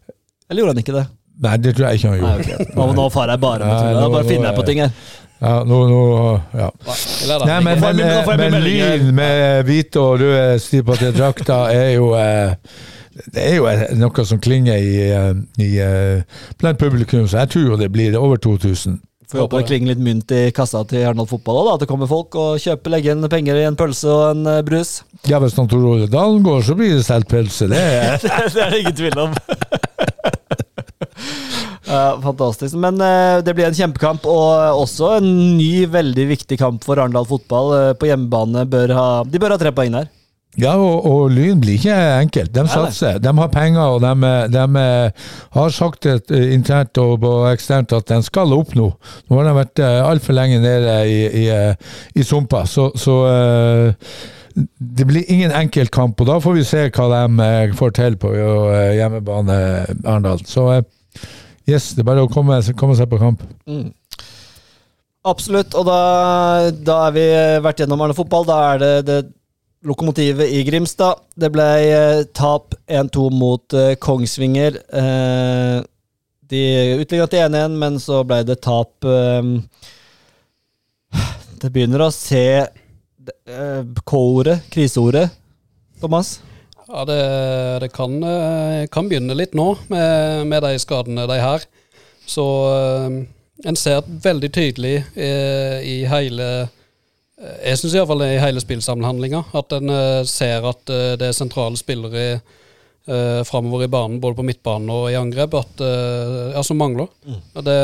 Eller gjorde han ikke det? Nei, det tror jeg ikke han gjorde. Nei, okay. ok. Nå, nå farer jeg bare med Jeg bare finner jeg på ting her. Ja, nå, nå, ja. Nei, men, men, men. Lyn med hvite og røde stripete drakter er jo eh, Det er jo eh, noe som klinger i, eh, i, blant publikum, så jeg tror jo det blir over 2000. Får håpe det klinger litt mynt i kassa til Arendal fotball da. At det kommer folk og kjøper, legger inn penger i en pølse og en brus. Ja, hvis Tor Ole Dalen går, så blir det solgt pølse. Det er det er det ingen tvil om. Ja, fantastisk. Men eh, det blir en kjempekamp, og også en ny, veldig viktig kamp for Arendal fotball. Eh, på hjemmebane bør ha De bør ha tre poeng der. Ja, og, og Lyn blir ikke enkelt. De satser. De har penger, og de, de har sagt det eh, internt og og eksternt at de skal opp nå. Nå har de vært altfor lenge nede i, i, eh, i sumpa, så, så eh, det blir ingen enkel kamp, og da får vi se hva de eh, får til på eh, hjemmebane Arendal. Så eh, yes, det er bare å komme, komme seg på kamp. Absolutt, og da, da er vi vært gjennom Arne fotball. Da er det, det lokomotivet i Grimstad. Det ble eh, tap 1-2 mot eh, Kongsvinger. Eh, de utligna til 1-1, men så ble det tap eh, Det begynner å se eh, K-ordet, kriseordet, Thomas. Ja, det, det kan, eh, kan begynne litt nå med, med de skadene de har. Så eh, en ser veldig tydelig eh, i hele Jeg syns iallfall i hele spillsamhandlinga at en ser at det er sentrale spillere uh, framover i banen, både på midtbanen og i angrep, at, uh, ja, som mangler. Mm. det,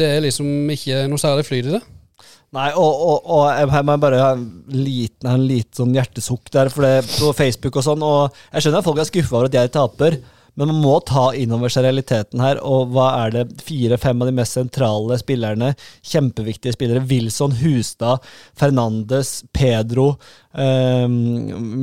det er liksom ikke noe særlig flyt i det. Nei, og, og, og jeg- må bare ha en liten, en liten sånn hjertesukk der, for det på Facebook og sånn, og jeg skjønner at folk er skuffa over at jeg taper, men man må ta inn over seg realiteten her, og hva er det fire-fem av de mest sentrale spillerne, kjempeviktige spillere, Wilson, Hustad, Fernandes, Pedro, um,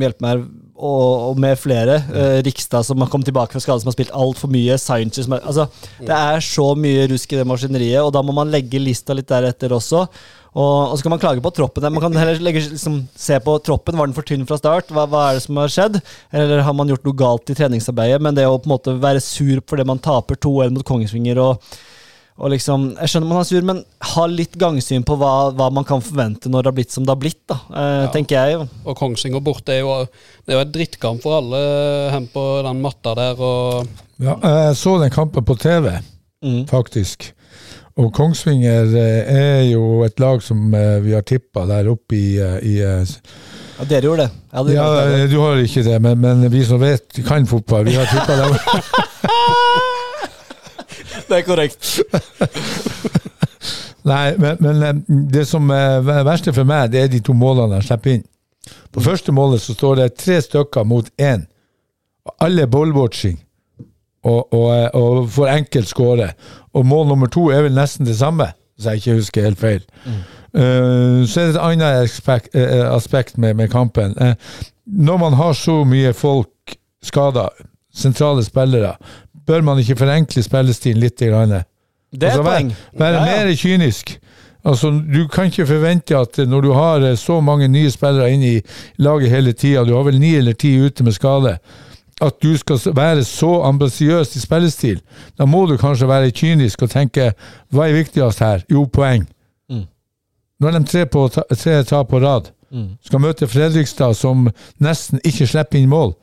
hjelp meg her, og, og med flere, eh, Rikstad som har kommet tilbake fra skade, som har spilt altfor mye, Sanchez altså, Det er så mye rusk i det maskineriet, og da må man legge lista litt deretter også. Og, og så kan man klage på troppen. Man kan heller legge, liksom, se på troppen. Var den for tynn fra start? Hva, hva er det som har skjedd? Eller har man gjort noe galt i treningsarbeidet? Men det å på en måte være sur fordi man taper 2-1 mot Kongsvinger og, og liksom, Jeg skjønner man er sur, men ha litt gangsyn på hva, hva man kan forvente når det har blitt som det har blitt, da, eh, tenker jeg. jo. Og Kongsvinger borte er jo, det er jo et drittkamp for alle hen på den matta der. og Ja, jeg så den kampen på TV, Mm. faktisk. Og Kongsvinger eh, er jo et lag som eh, vi har tippa der oppe i, eh, i Ja, dere gjorde det. Ja, Ja, gjort det. du har ikke det, men, men vi som vet, kan fotball, vi har tippa dem. det er korrekt. Nei, men, men det som er verste for meg, det er de to målene jeg slipper inn. På første målet så står det tre stykker mot én. Alle ballwatching. Og, og, og får enkelt skåre. Og mål nummer to er vel nesten det samme, hvis jeg ikke husker helt feil. Eh, så er det et annet aspekt, uh, aspekt med, med kampen. Uh, når man har så mye folk skada, sentrale spillere, bør man ikke forenkle spillestilen litt? Grann? Det er Altså, vær- Være Ja, ja. mer kynisk. Altså, Du kan ikke forvente at når du har så mange nye spillere inn i laget hele tida, du har vel ni eller ti ute med skade, at du skal være så ambisiøs i spillestil. Da må du kanskje være kynisk og tenke hva er viktigst her? Jo, poeng. Mm. Nå er de tre, på, tre tap på rad. Mm. Skal møte Fredrikstad, som nesten ikke slipper inn mål.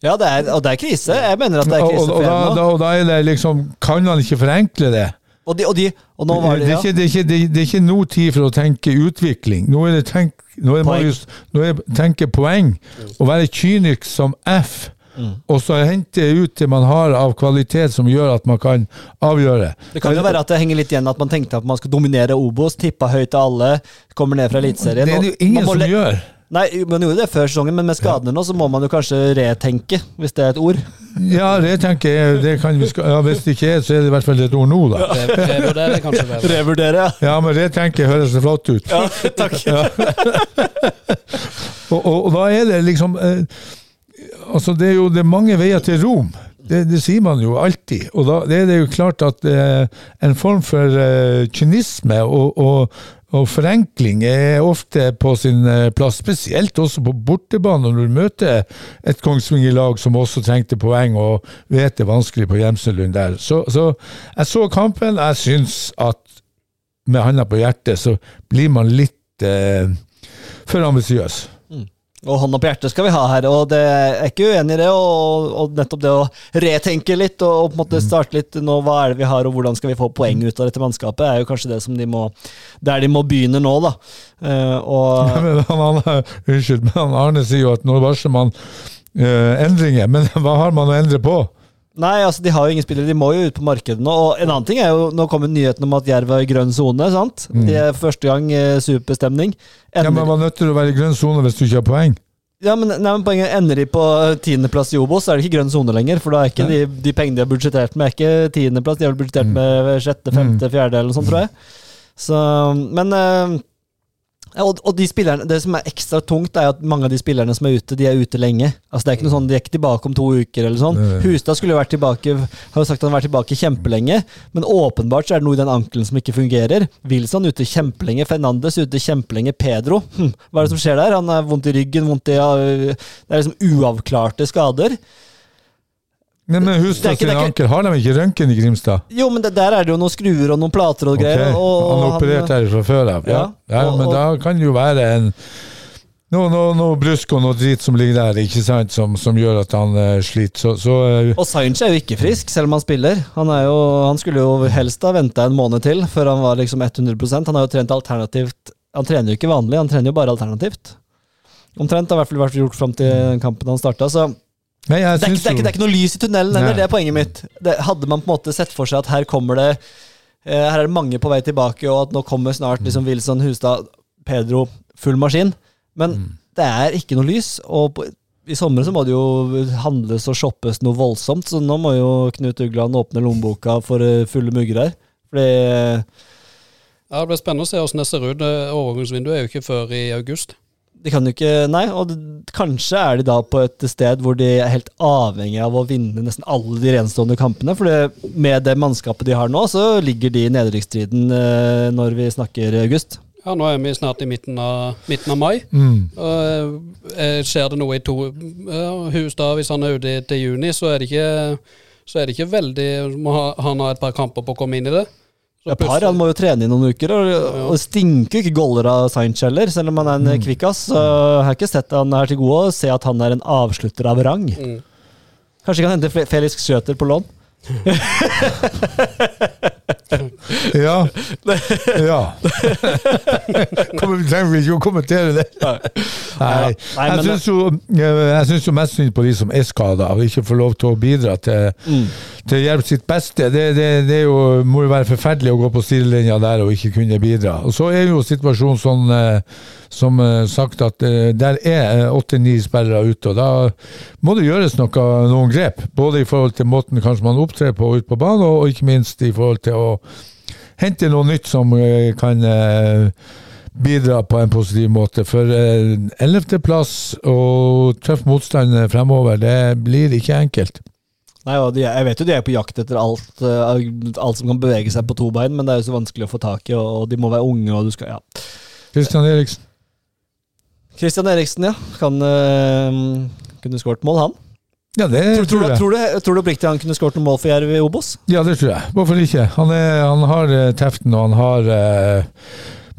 Ja, det er, og det er krise. Jeg mener at det er krise og, og, og, da, da, og da er det liksom Kan han ikke forenkle det? Og, de, og, de, og nå var det, det, er ikke, det, er ikke, det, er- ikke noe tid for å tenke utvikling. Nå er det tenk, nå er. Marius, nå er tenke poeng. Å være kynisk som F, Mm. og så hente ut det man har av kvalitet som gjør at man kan avgjøre. Det kan jo være at det henger litt igjen at man tenkte at man skal dominere Obos, tippa høyt til alle, kommer ned fra Eliteserien. Det er det jo ingen som gjør. Nei, man gjorde det før sesongen, men med skadene nå så må man jo kanskje retenke, hvis det er et ord. Ja, retenke det kan vi skal, ja, Hvis det ikke er, så er det i hvert fall et ord nå, da. Ja. Revurdere, kanskje bedre. Revurdere, ja. Ja, men retenke høres så flott ut. ja takk. Og, og, og da er det liksom eh, Altså, det er jo det er mange veier til Rom. Det, det sier man jo alltid. Og da det er det jo klart at eh, en form for eh, kynisme og, og, og forenkling er ofte på sin eh, plass, spesielt også på bortebane, når du møter et Kongsvinger-lag som også trengte poeng og vet det er vanskelig på Gjemselund der. Så, så jeg så kampen. Jeg syns at med handa på hjertet så blir man litt eh, for ambisiøs. Og hånda på hjertet skal vi ha her, og det er ikke uenig i det. Og, og nettopp det å retenke litt og, på en måte starte litt nå, hva er det vi har, og hvordan skal vi få poeng ut av dette mannskapet, er jo kanskje det som de må Der de må begynne nå, da. Uh, og Men han, han, unnskyld, men Arne sier jo at nå varsler man uh, endringer. Men hva har man å endre på? Nei, altså de har jo ingen spillere, de må jo ut på markedet nå. Og en annen ting er jo, nå kommer nyheten om at Jerv er i grønn sone, sant? Det er første gang eh, superstemning. Ja, men Man er nødt til å være i grønn sone hvis du ikke har poeng. Ja, men, nei, men poenget er, Ender de på tiendeplass i Obos, så er det ikke grønn sone lenger. For da er ikke de, de pengene de har budsjettert med, er ikke tiendeplass. De har vel budsjettert med sjette, femte, fjerde eller noe sånt, tror jeg. Så, men eh, og, og de spillerne, Det som er ekstra tungt, er at mange av de spillerne som er ute, de er ute lenge. Altså det er ikke noe sånn, De er ikke tilbake om to uker. eller sånn. Hustad skulle jo vært tilbake har jo sagt han har vært tilbake kjempelenge, men åpenbart så er det noe i den ankelen som ikke fungerer. Wilson ute kjempelenge, Fernandes ute kjempelenge, Pedro hm, Hva er det som skjer der? Han har vondt i ryggen, vondt i Det er liksom uavklarte skader. Nei, men Det Hustad det sin anker, har de ikke røntgen i Grimstad? Jo, men det, der er det jo noen skruer og noen plater og greier. Og han opererte her fra før av. Ja. Ja, Ja, men da kan det jo være en noe, noe, noe brusk og noe drit som ligger der, ikke sant, som, som gjør at han uh, sliter. Så, så uh, Og Sainz er jo ikke frisk, selv om han spiller. Han, jo, han skulle jo helst ha venta en måned til før han var liksom 100% Han har jo trent alternativt Han trener jo ikke vanlig, han trener jo bare alternativt. Omtrent har i hvert fall vært gjort fram til kampen han starta. Så det er, ikke, det, er ikke, det er ikke noe lys i tunnelen heller, det er poenget mitt. Det, hadde man på en måte sett for seg at her kommer det eh, Her er det mange på vei tilbake, og at nå kommer snart liksom Wilson, Hustad, Pedro, full maskin. Men Mm. det er ikke noe lys. Og på, i sommer så må det jo handles og shoppes noe voldsomt, så nå må jo Knut Ugland åpne lommeboka for eh, fulle mugger her. Fordi Ja, Det blir spennende å se hvordan det ser ut. Eh, Overgangsvinduet er jo ikke før i august. De kan jo ikke Nei, og det, kanskje er de da på et sted hvor de er helt avhengig av å vinne nesten alle de renstående kampene. For det, med det mannskapet de har nå, så ligger de i nedrykksstriden eh, når vi snakker august. Ja, Nå er vi snart i midten av, midten av mai. mm. Og, eh, skjer det noe i to hus Hustad, hvis han er ute til juni, så er det ikke, så er det ikke veldig Må ha, han ha et par kamper på å komme inn i det. Et par, han må jo trene i noen uker, og, og stinker jo ikke goller av Sainz heller, selv om han er en kvikkas. Så jeg har ikke sett han er til gode å se at han er en avslutter av rang. Mm. Kanskje kan hente Fe- Felix Schøter på lån? Ja. ja. Kommer- Vi trenger ikke å kommentere det. Nei. Jeg syns jo, synes jo mest synd på de som er skada og ikke får lov til å bidra til, Mm. til å hjelpe sitt beste. Det, det, det jo, må jo være forferdelig å gå på sidelinja der og ikke kunne bidra. Og så er jo situasjonen sånn eh, som eh, sagt at eh, der er åtte-ni spillere ute, og da må det gjøres noe, noen grep. Både i forhold til måten kanskje man opptrer på ute på banen, og, og ikke minst i forhold til å hente noe nytt som eh, kan eh, bidra på en positiv måte. For ellevteplass og tøff motstand fremover, det blir ikke enkelt. Nei, de, Jeg vet jo de er på jakt etter alt, eh, alt som kan bevege seg på to bein, men det er jo så vanskelig å få tak i, og, de må være unge, og du skal Ja. Kristian Eriksen. Christian Eriksen, ja. Kan kunne skåret mål, han. Ja, det Tror, tror, jeg. tror, du, tror du oppriktig han kunne skåret noen mål for Jerv i Obos? Ja, det tror jeg. Hvorfor ikke? Han, er, han har eh, teften, og han har eh,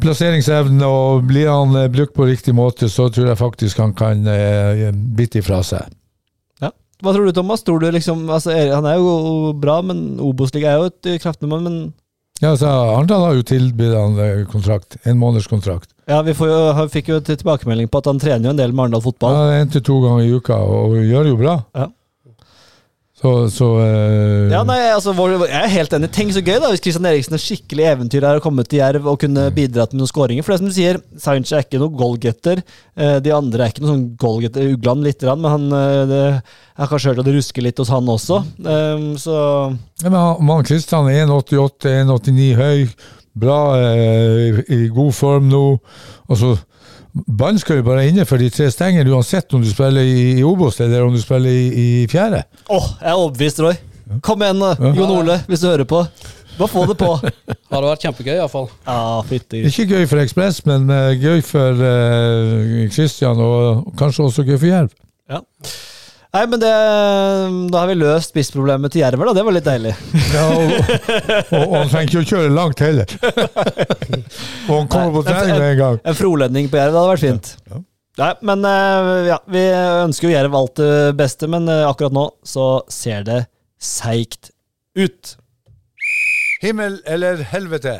plasseringsevne, og blir han eh, brukt på riktig måte, så tror jeg faktisk han kan eh, bite ifra seg. Ja. Hva tror du, Thomas? Tror du liksom, altså, han er jo bra, men Obos-ligaen er jo et eh, kraftnummer. Men Ja, så Arendal har jo tilbudt han eh, kontrakt. En måneders kontrakt. ja, vi får jo, fikk jo tilbakemelding på at han trener jo en del med Arendal fotball. Ja, en til to ganger i uka, og gjør jo bra. Ja. Så, så uh... Ja, nei, altså, Jeg er helt enig. Tenk så gøy da hvis Christian Eriksen er skikkelig eventyr her og kommet til Jerv og kunne bidratt med noen skåringer. For det er som du sier, Sainz er ikke noen goalgetter. Eh, De andre er ikke noen sånn goalgetter. Ugland litt, men han eh, det, jeg har kanskje hørt at det rusker litt hos han også. Um, så Ja, men han- Kristian er 1,88, 1,89 høy, bra, eh, i god form nå. Og så Ballen skal jo bare innenfor de tre stengene, uansett om du spiller i, i Obos eller om du spiller i, i fjerde. Åh, jeg er overbevist, Roy. Kom igjen, Ja. Jon Ole, hvis du hører på. Bare få det på. Hadde vært kjempegøy, iallfall. Ja, fytti. Ikke gøy for Ekspress, men eh, gøy for eh, Kristian, og kanskje også gøy for Jerv. Ja. Nei, men det, da har vi løst spissproblemet til Jerver, da. Det var litt deilig. Ja, og, og, og han trenger ikke å kjøre langt heller. og han kommer på trening med en gang. En frolending på Jerv, det hadde vært fint. Ja. Nei, men eh, ja, vi ønsker jo Jerv alt det beste, men eh, akkurat nå så ser det seigt ut. Himmel eller helvete?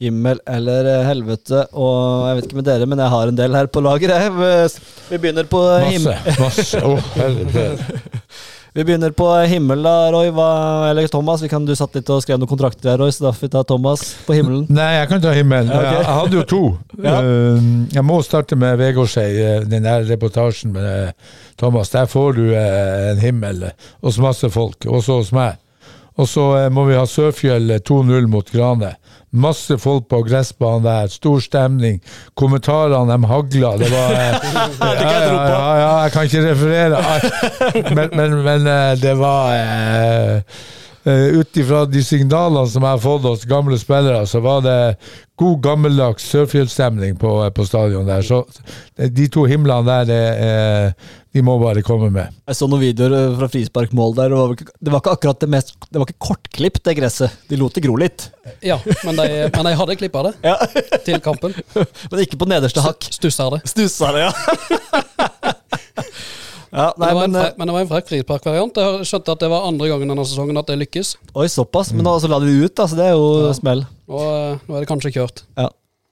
Himmel eller eh, helvete, og jeg vet ikke med dere, men jeg har en del her på lager. jeg. Vi begynner på himmel. masse. Å, helvete. Vi begynner på himmel da, Roy. Hva, eller Thomas, vi kan, du satt litt og skrev noen kontrakter her, Roy, så da får vi ta Thomas på himmelen. Nei, jeg kan ta himmelen. Okay. Jeg, jeg hadde jo to. Ja. Eh, jeg må starte med Vegårshei, eh, den der reportasjen med Thomas. Der får du en himmel hos masse folk, også hos meg. Og så må vi ha Sørfjell eh, 2-0 mot Grane. Masse folk på gressbanen der, stor stemning. Kommentarene de hagla. Det var eh, ja, ja, ja, ja, jeg kan ikke referere alt, men, men, men eh, det var eh, Uh, Ut ifra de signalene som jeg har fått hos gamle spillere, så var det god gammeldags Sørfjellstemning på, på stadion der. Så eh, de to himlene der, det, eh, de må bare komme med. Jeg så noen videoer eh, fra frisparkmål der. Det var, ikke, det var ikke akkurat det mest Det var ikke kortklipp, det gresset. De lot det gro litt. Ja, men de, men de hadde klippa det Ja. til kampen. Men ikke på nederste hakk. Stussa det. Stussa det, ja. ja Men det var en men, det var en frekk frisparkvariant. Jeg skjønte at det var andre gangen denne sesongen at det lykkes. Oi, såpass. Men da så la de det ut, så det er jo Ja. smell. Og eh, nå er det kanskje kjørt. Ja.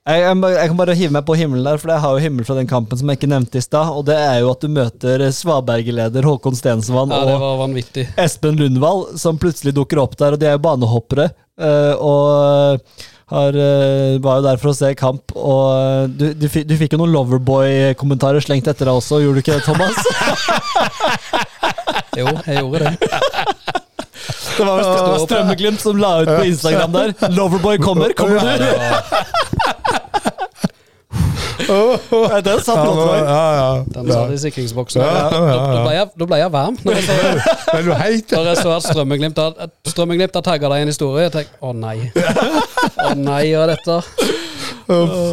Jeg, jeg, jeg kan bare hive meg på himmelen der, for jeg har jo himmel fra den kampen som jeg ikke nevnte i stad. Og det er jo at du møter Svaberg-leder Håkon Stensvann Ja, og. Espen Lundvall, som plutselig dukker opp der, og de er jo banehoppere. eh, og har, eh, var jo der for å se kamp, og eh, du, du, du fikk jo noen Loverboy-kommentarer slengt etter deg også, gjorde du ikke det, Thomas? Jo, jeg gjorde det. Det var Strømmeglimt som la ut på Instagram der. Loverboy kommer, kommer du? Nei, den satt godt, ja, ja. Den satt i sikringsboksen. Ja, ja, ja. Da, da, ble jeg, da ble jeg varm. Når jeg så, når jeg at Strømmeglimt har, Strømmeglimt har tagga deg i en historie. Jeg tenkte å nei. Å nei, hva er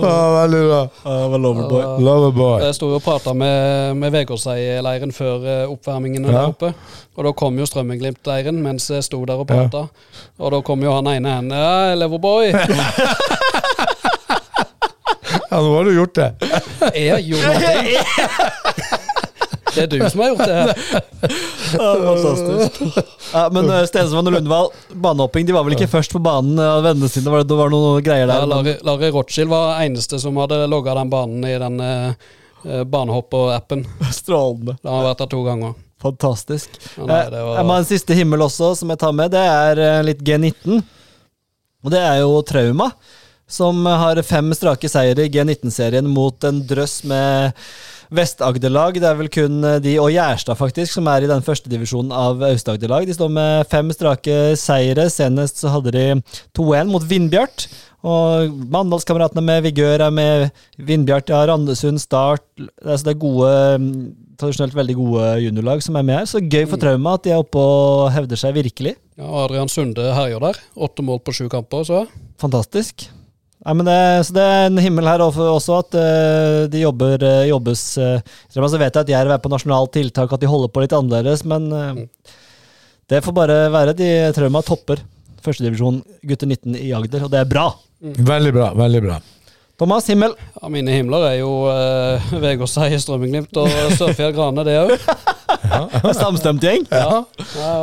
faen, Veldig bra. Det var Loverboy. Loverboy. Jeg sto og prata med, med Vegårshei-leiren før eh, oppvarmingen Ja. der oppe. Og da kom jo Strømmeglimt-leiren mens jeg sto der og prata. Og da kom jo han ene hen. Ja, Leverboy. Ja, nå har du gjort det. Jeg har gjort det. Det er du som har gjort det. Ja, fantastisk. Ja, men uh, Stensvann og Lundvall, banehopping, de var vel ikke først på banen av vennene sine? Var det, det var noen greier der? Ja, Larry, Larry Rothschild var eneste som hadde logga den banen i den eh, banehopp-appen. Strålende. Da har han vært der to ganger. Fantastisk. Ja, nei, var... Jeg må ha en siste himmel også, som jeg tar med. Det er eh, litt G19. Og det er jo Trauma, som har fem strake seire i G19-serien mot en drøss med Vest-Agder-lag. Det er vel kun de og Gjerstad, faktisk, som er i den første divisjonen av Aust-Agder-lag. De står med fem strake seire. Senest så hadde de 2-1 mot Vindbjart. Og Mandalskameratene med Vigør er med. Vindbjart, ja, Randesund, Start. Altså det er gode, mm, tradisjonelt veldig gode juniorlag som er med her. Så gøy for Trauma at de er oppe og hevder seg virkelig. ja, Adrian Sunde herjer der. Åtte mål på sju kamper, så. Fantastisk. Nei, men det, så det er en himmel her også, også at eh, de jobber, eh, jobbes uh, Så vet jeg at Jerv er på nasjonalt tiltak, at de holder på litt annerledes, men eh, det får bare være. De Trauma topper førstedivisjon gutter 19 i Agder, og det er bra. Veldig bra. veldig bra. Thomas, himmel. Ja, mine himler er jo uh, Vegårshei, Strømmeglimt og Sørfjell Grane, det òg. Samstemt gjeng. Ja. Ja,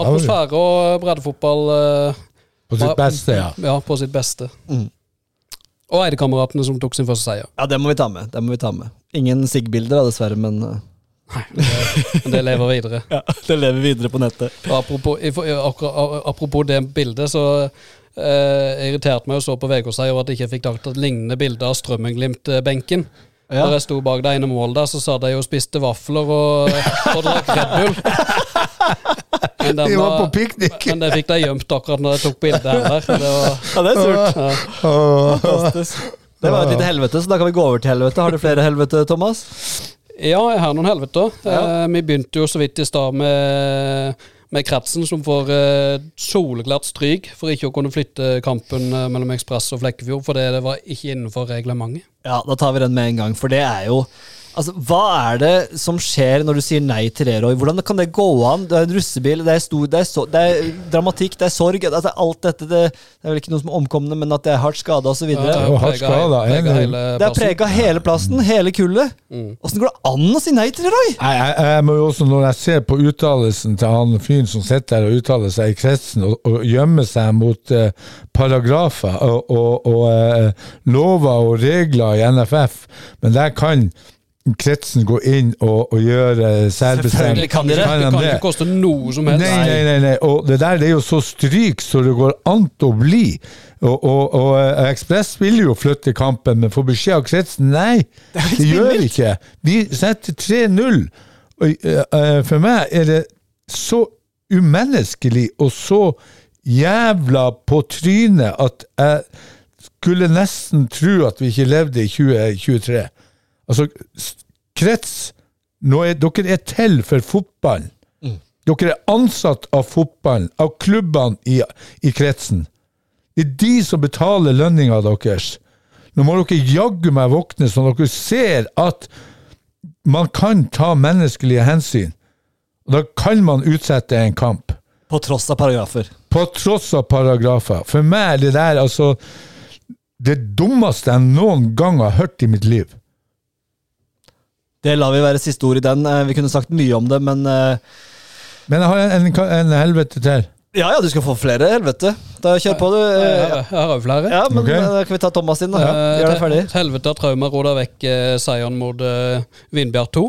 atmosfære og breddefotball Uh, På sitt beste, ja. ja, på sitt beste. Mm. Og Eidekameratene som tok sin første seier. Ja, det må vi ta med. Det må vi ta med. Ingen SIG-bilder, dessverre, men Nei, det, det lever videre. ja, det lever videre på nettet. Og apropos, apropos det bildet, så eh, irriterte meg å så på Vegårshei over at jeg ikke fikk tatt et lignende bilde av Strømmenglimt-benken. Ja. Jeg sto bak det ene målet der, så sa de jo spiste vafler og, og drakk Red Bull. Men, De var på piknik! men det fikk de gjemt akkurat når de tok bildet her. Det var, Ja, det er surt. ja. Fantastisk. Det var et lite helvete, så da kan vi gå over til helvete. Har du flere helvete, Thomas? Ja, jeg har noen helveter. Ja. Eh, vi begynte jo så vidt i stad med, med Kretsen, som får eh, soleklart stryk for ikke å kunne flytte kampen eh, mellom Ekspress og Flekkefjord, fordi det var ikke innenfor reglementet. Ja, da tar vi den med en gang, for det er jo Altså, Hva er det som skjer når du sier nei til det, Roy? Hvordan kan det gå an? Det er en russebil, det er, stor, det er, so, det er dramatikk, det er sorg. Altså, alt dette, det, det er vel ikke noe som er omkomne, men at det er hardt skada osv. Ja, videre jo hardt skada, det er prega hele plassen, hele kullet. Åssen går det an å si nei til det, Roy? Jeg, jeg, jeg må jo også, når jeg ser på uttalelsen til han fyren som sitter der og uttaler seg i kretsen, og, og gjemmer seg mot uh, paragrafer og, og, og uh, lover og regler i NFF, men der kan kretsen gå inn og, og gjøre særbestemt. Selvfølgelig kan de det. Det kan ikke koste noe som helst. Nei, nei, nei, nei. Og det der det er jo så stryk så det går an å bli. Og, og, og eh, Ekspress vil jo flytte kampen, men får beskjed av kretsen nei, det gjør vi ikke. Vi setter 3-0. Og, eh, eh, For meg er det så umenneskelig og så jævla på trynet at jeg skulle nesten tro at vi ikke levde i 2023. Altså, krets nå er, Dere er til for fotballen. Dere er ansatt av fotballen, av klubbene i, i kretsen. Det er de som betaler lønninga deres. Nå må dere jaggu meg våkne, så dere ser at man kan ta menneskelige hensyn. Da kan man utsette en kamp. På tross av paragrafer. På tross av paragrafer. For meg er det der altså det dummeste jeg noen gang har hørt i mitt liv. Det lar vi være siste ord i den. Eh, Vi kunne sagt mye om det, men eh, Men jeg har en, en, en helvete til. Ja ja, du skal få flere, helvete. Da Kjør på, du. Jeg, jeg, her har jo flere. Ja, men Ok. eh, da kan vi ta Thomas inn, da. Ja. Gjør det ferdig. Helvete har Trauma roda vekk eh, seieren mot eh, Vindbjart 2.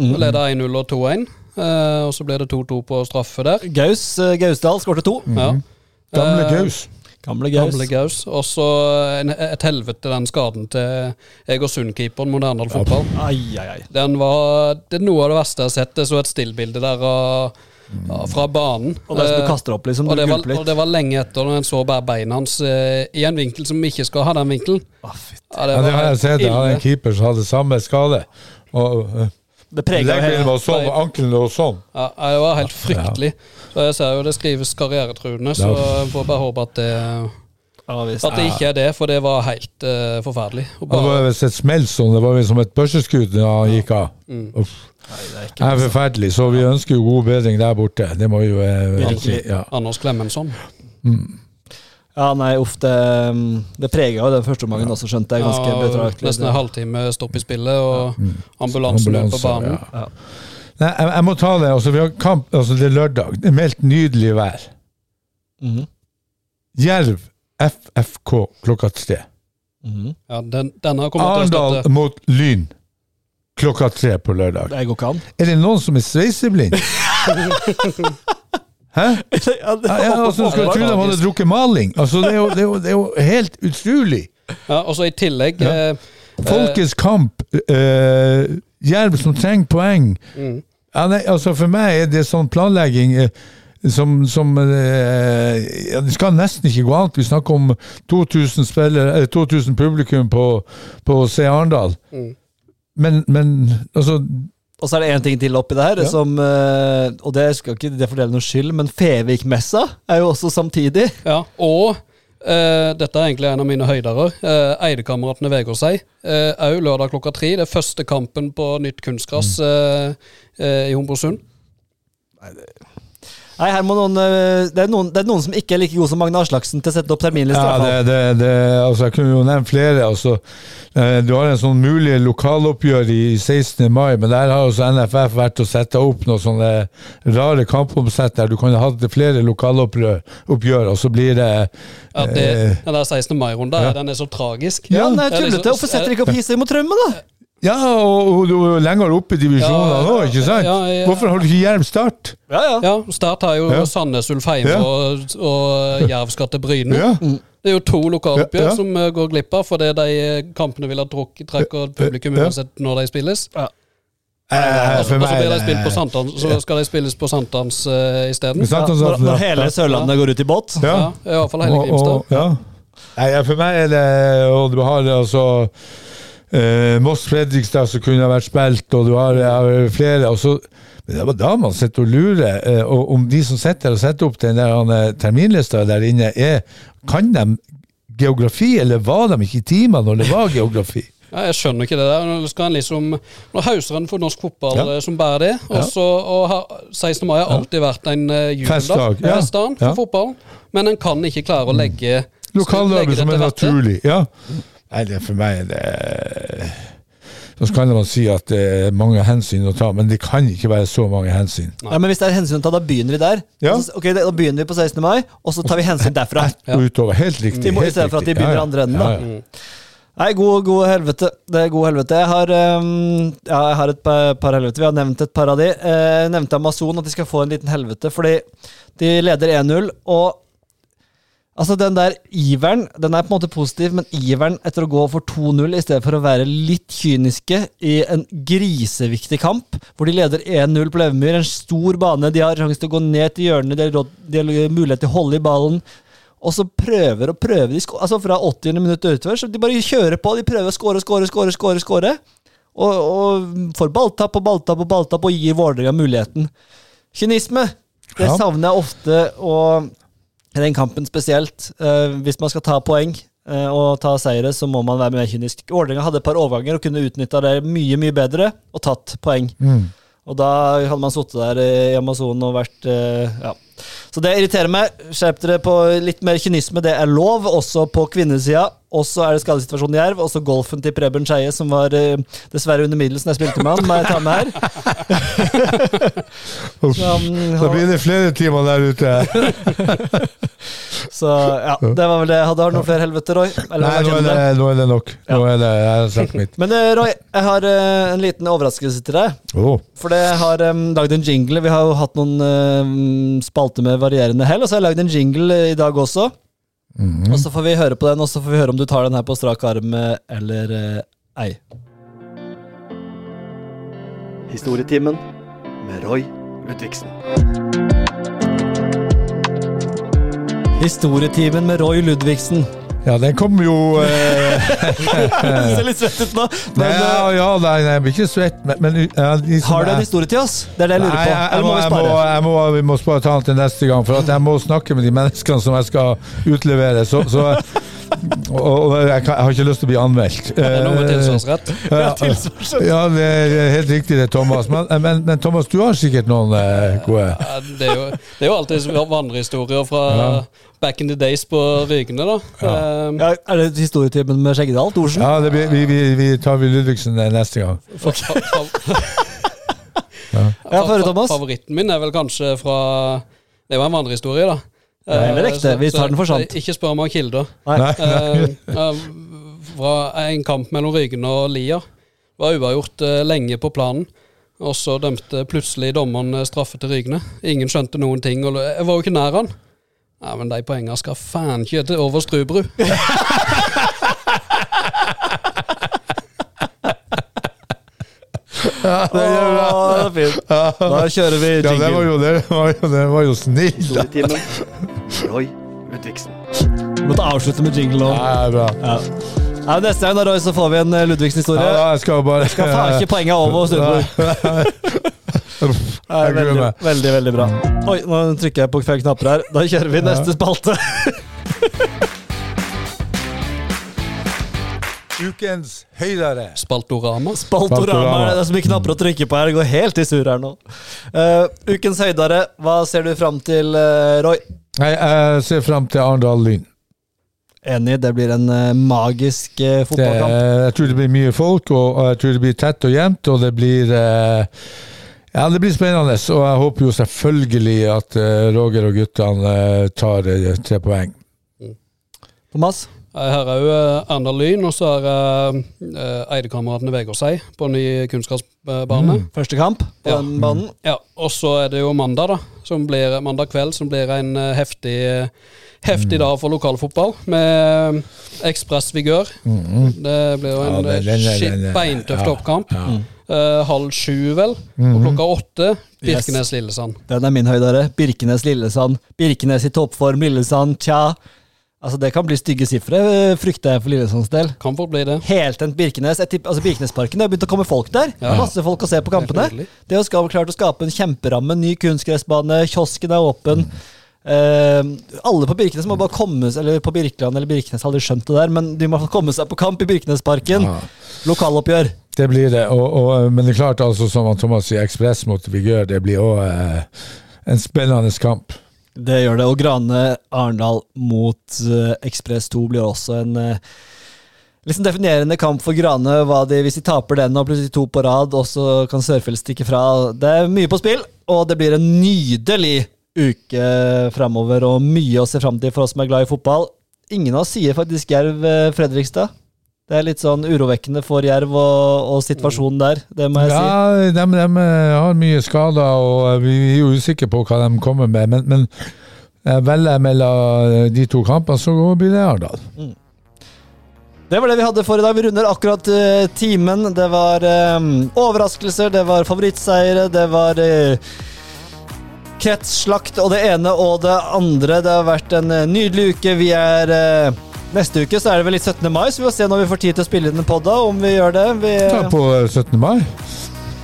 Mm. Leda 1-0 og 2-1. Eh, og så ble det 2-2 på straffe der. Gaus eh, Gausdal skårte to. Ja. Gamle Eh, Gaus. Gamle Gaus. Gamle Gaus. Og så en- et helvete den skaden til Egersund-keeperen mot Arendal fotball. Ai, ai, ai. Den var, det er noe av det verste jeg har sett. Jeg så et stillbilde der av, ja, fra banen. Og det som du Eh, kaster opp, liksom. og det, var, og det var lenge etter når en så bare beina hans eh, i en vinkel som ikke skal ha den vinkelen. Å, ja, det, Ja, det har jeg sett. Jeg hadde en keeper som hadde samme skade. Og uh, Det preger hele var sånn, og ankelen var sånn. Ja, det var helt fryktelig. Så jeg ser jo det skrives karrieretruende, så jeg får bare håpe at det, at det ikke er det, for det var helt uh, forferdelig. Bare... Det var et smell sånn. Det var som et børseskudd da han gikk av. Mm. Uff. Det er forferdelig. Så vi ønsker jo god bedring der borte. Det må vi jo eh, Virkelig. si. Ja. Anders Clemensson. Ja, nei, uff, det, mm, det prega jo den første omgangen også, skjønte jeg. Ganske Ja, betraktelig. nesten en halvtime stopp i spillet, og ambulansen løp på banen. ja. Ja. Nei, jeg, jeg må ta det. Altså, vi har kamp, altså, det er lørdag. Det er meldt nydelig vær. Mhm. Jerv FFK klokka tre. Mhm. Ja, den, denne Arendal mot Lyn klokka tre på lørdag. Det går ikke an. Er det noen som er sveiseblind? Hæ? ja, det, Ja, ja, altså, skal jeg tro de hadde drukket maling? Altså, det, er jo, det, er jo, det er jo helt utrolig. Ja, og så i tillegg Ja. eh, Folkets kamp. eh, Jerv som trenger poeng. mm, Ja, nei, altså For meg er det sånn planlegging eh, som, som eh, ja, Det skal nesten ikke gå an. Vi snakker om 2000, spillere, eh, 2000 publikum på, på C. Arendal. mm. Men, men altså Og så er det én ting til oppi det her, Ja. som eh, Og det skal ikke det fordele noen skyld, men Fevik-messa er jo også samtidig. Ja, og Uh, dette er egentlig en av mine høydere. Uh, Eidekameratene Vegårshei. Òg lørdag klokka tre. Det er første kampen på nytt kunstgress uh, eh, i Homborsund. Nei, her må noen, eh, det, er noen det er noen som ikke er like gode som Magne Aslaksen til å sette opp terminliste. Ja, det, det, det, altså jeg kunne jo nevnt flere. Altså, eh, du har en sånn mulig lokaloppgjør i 16. mai, men der har også NFF vært å sette opp noen sånne rare kampomsett der du kan ha hatt flere lokaloppgjør, og så blir det Ja, det, eh, ja, det er 16. mai-runda ja. den er så tragisk. Ja, den er tullete. Hvorfor setter de ikke opp Hisøy mot Trømmen, da? Ja, og, og er lenger opp i divisjonene Ja, ikke sant? ja, ja. Hvorfor har du ikke Jerv Start? Ja, ja. Ja, Start har jo Ja. Sandnes Ulfheim Ja. og, og Jerv skal til Bryne. Ja. Det er jo to lokaloppgjør Ja, ja. som eh, går glipp av, fordi de eh, kampene vil ha trukket trekker publikum Ja. uansett når de spilles. Eh, Og så det- skal de spilles på Sankthans uh, isteden. Ja, altså, når, når hele Sørlandet går ut i båt. Ja. Ja, i hvert fall hele Grimstad. og- ja. Nei, ja, for meg er det Og du har altså eh, Moss Fredrikstad som kunne ha vært spilt, og du har har flere. Og så, men det var da man sitter og lurer eh, og om de som sitter og setter opp den der eh, terminlista der inne, er Kan de geografi, eller var de ikke i timer når det var geografi? Ja, jeg skjønner ikke det der. Nå skal en liksom Nå hauser en for norsk fotball Ja. eh, som bærer det. Også, og ha, 16. mai har alltid vært en uh, Festdag, ja. festdag for fotballen. Men en kan ikke klare å legge legge Lokallaget som er naturlig. Ja. Nei, det er for meg det Så kan man si at det er mange hensyn å ta, men det kan ikke være så mange hensyn. Ja, men Hvis det er hensyn å ta, da begynner vi der. Ja. Så, ok, Da begynner vi på 16. mai, og så tar vi hensyn derfra. Ja. utover. Helt riktig. Må- i helt stedet for at de begynner Ja, ja. andre enden, da. Ja, ja. Mm. Nei, god, god helvete. Det er god helvete. Jeg har, um, ja, jeg har et par, par helvete. Vi har nevnt et par av de. Eh, Jeg nevnte Amazon, at de skal få en liten helvete, fordi de leder 1-0. Og altså, den der iveren, den er på en måte positiv, men iveren etter å gå for 2-0 i stedet for å være litt kyniske i en griseviktig kamp, hvor de leder 1-0 på Levemyr, en stor bane, de har sjanse til å gå ned til hjørnet, de har, råd, de har mulighet til å holde i ballen. Og så prøver og prøver de altså fra 80. minutt utover. Så de bare kjører på. De prøver å skåre, skåre, skåre, skåre. skåre. Og, og får balltapp og balltapp og balltapp og gir Vålerenga muligheten. Kynisme, det Ja. savner jeg ofte, og i den kampen spesielt. Eh, hvis man skal ta poeng eh, og ta seire, så må man være mer kynisk. Vålerenga hadde et par overganger og kunne utnytta det mye, mye bedre og tatt poeng. Mm. Og da hadde man sittet der i Amazon og vært eh, Ja. Så det irriterer meg. Skjerp dere på litt mer kynisme. Det er lov, også på kvinnesida. Også er det skadesituasjonen i Jerv. Også golfen til Preben Skeie, som var uh, dessverre under middels når jeg spilte med han. Må jeg ta med her. Så, um, Da blir det flere timer der ute. så ja, det var vel det. Hadde du noen flere helveter, Roy? Eller Nei, nå er det, nå er det nok. Nå er det, jeg har sagt mitt. Men eh, Roy, jeg har uh, en liten overraskelse til deg. Oh. For det har um, lagd en jingle. Vi har jo hatt noen um, spalter med varierende hell, og så har jeg lagd en jingle eh, i dag også. Mm. Og så får vi høre på den, og så får vi høre om du tar den her på strak arm eh, eller eh, ei. Historietimen med Roy Ludvigsen. Historietimen med Roy Ludvigsen. Ja, den kommer jo eh, Du ser litt svett ut nå. Nei, Men, ja, eh, ja, nei, nei, jeg blir ikke svett, men, men ja, liksom, har du en historie til oss? Det er det jeg lurer Nei, på. jeg, jeg, Eller må, jeg, må, jeg må, vi må spare talen til neste gang, for jeg må snakke med de menneskene som jeg skal utlevere. Så, så, og, og jeg, kan, jeg har ikke lyst til å bli anmeldt. Det er noe med Eh, tilsvarsrett. Ja, ja, det er helt riktig det, Thomas. Men, men, men Thomas, du har sikkert noen eh, gode Det er jo, det er jo alltid vandrehistorier fra Ja. back in the days på Rygene, da. Um, Ja, er det historietimen med Skjeggedal? Thorsen? Ja, det blir, vi, vi, vi tar vi Ludvigsen eh, neste gang. For, Thomas. Favoritten min er vel kanskje fra Det var en vandrehistorie, da. Ja, det er så- Vi tar den for sant. Ikke spør meg om kilder. Nei. Nei, Eh, eh, fra en kamp mellom Rygne og Lia. Var uavgjort eh, lenge på planen. Og så dømte plutselig dommeren eh, straffe til Rygne. Ingen skjønte noen ting. Og jeg var jo ikke nær han. Nei, men de poengene skal faen ikke til over Strubru. Åh, det er fint. Da kjører vi jingle. Ja, det var jo, det var jo, det var jo snill. Roy Ludvigsen. Vi måtte avslutte med jingle nå. Ja, bra. Ja. Ja, neste gang da, Roy, så får vi en eh, Ludvigsen-historie. Ja, jeg skal bare Skal faen ikke poenget over Sturborg. Ludvig. Jeg veldig, veldig, veldig bra. Oi, nå trykker jeg på feil knapper her. Da kjører vi neste spalte. Ukens høydere. Spaltorama. Spaltorama. Spaltorama. Det er så mye knapper å trykke på her. Det går helt i surr her nå. Uh, ukens høydere. Hva ser du fram til, eh, Roy? Nei, jeg ser fram til Arendal Lyn. Enig, det blir en eh, magisk fotballkamp. Det, jeg tror det blir mye folk, og, og jeg tror det blir tett og jevnt, og det blir uh, Ja, det blir spennende, og jeg håper jo selvfølgelig at uh, Roger og guttene tar tre poeng. Thomas? Jeg er òg Arendal Lyn, og så er jeg uh, Eidekameratene Vegårshei på ny kunstgressbane. Første kamp på Ja. den banen. Ja, og så er det jo mandag, da. Som blir, mandag kveld, som blir en eh, heftig, heftig dag for lokalfotball. Med Ekspress Vigør. Det blir jo en Ja, det- eh, beintøff toppkamp. ja. Eh, halv sju, vel. Og klokka åtte Birkenes-Lillesand. Den er min høydere. Birkenes-Lillesand. Birkenes i toppform, Lillesand, tja. Altså, det kan bli stygge sifre, eh, frykter jeg for Lillesands del. Kan fort bli det. Helt enn Birkenes. Tipp, altså Birkenesparken, det har begynt å komme folk der. Ja. Masse folk å se på kampene. Det har ska- klart å skape en kjemperamme, ny kunstgressbane, kiosken er åpen. Eh, alle på Birkenes må bare komme seg Eller på Birkeland eller Birkenes hadde aldri skjønt det der, men de må komme seg på kamp i Birkenesparken. Ja. Lokaloppgjør. Det blir det. Og, og, men det er klart, altså, som Thomas sier, Ekspress mot Vigør, det blir òg eh, en spennende kamp. Det gjør det. Og Grane-Arendal mot eh, Ekspress 2 blir også en eh, liksom definerende kamp for Grane. De, hvis de taper den og plutselig to på rad, og så kan Sørfjell stikke fra. Det er mye på spill, og det blir en nydelig uke framover, og mye å se fram til for oss som er glad i fotball. Ingen av oss sier faktisk Jerv eh, Fredrikstad. Det er litt sånn urovekkende for Jerv og, og situasjonen der, det må jeg si. Ja, de, de har mye skader, og vi er jo usikre på hva de kommer med. Men, men eh, velger jeg mellom de to kampene, så blir det Arendal. Det var det vi hadde for i dag. Vi runder akkurat uh, timen. Det var um, overraskelser, det var favorittseiere, det var uh, kretsslakt og det ene og det andre. Det har vært en eh, nydelig uke. Vi er eh, Neste uke så er det vel litt 17. mai, så vi får se når vi får tid til å spille inn en pod, om vi gjør det. Vi, Ta på eh, 17. mai.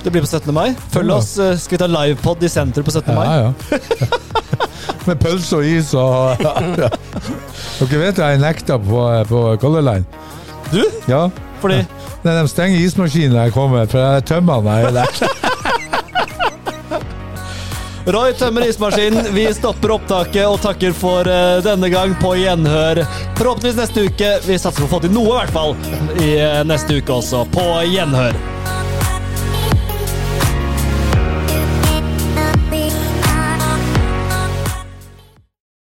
det blir på 17. mai. Følg Ja. oss. eh, Skal vi ta livepod i senteret på 17. mai? Ja, ja. Med pølse og is og ja. Dere vet jeg nekta på, på Color Line? Du? Ja. Fordi Nei, de stenger ismaskinen når jeg kommer, for jeg tømmer den. Roy tømmer ismaskinen. Vi stopper opptaket og takker for eh, denne gang på gjenhør. Forhåpentligvis neste uke. Vi satser på å få til noe, i hvert fall, i eh, neste uke også. På gjenhør.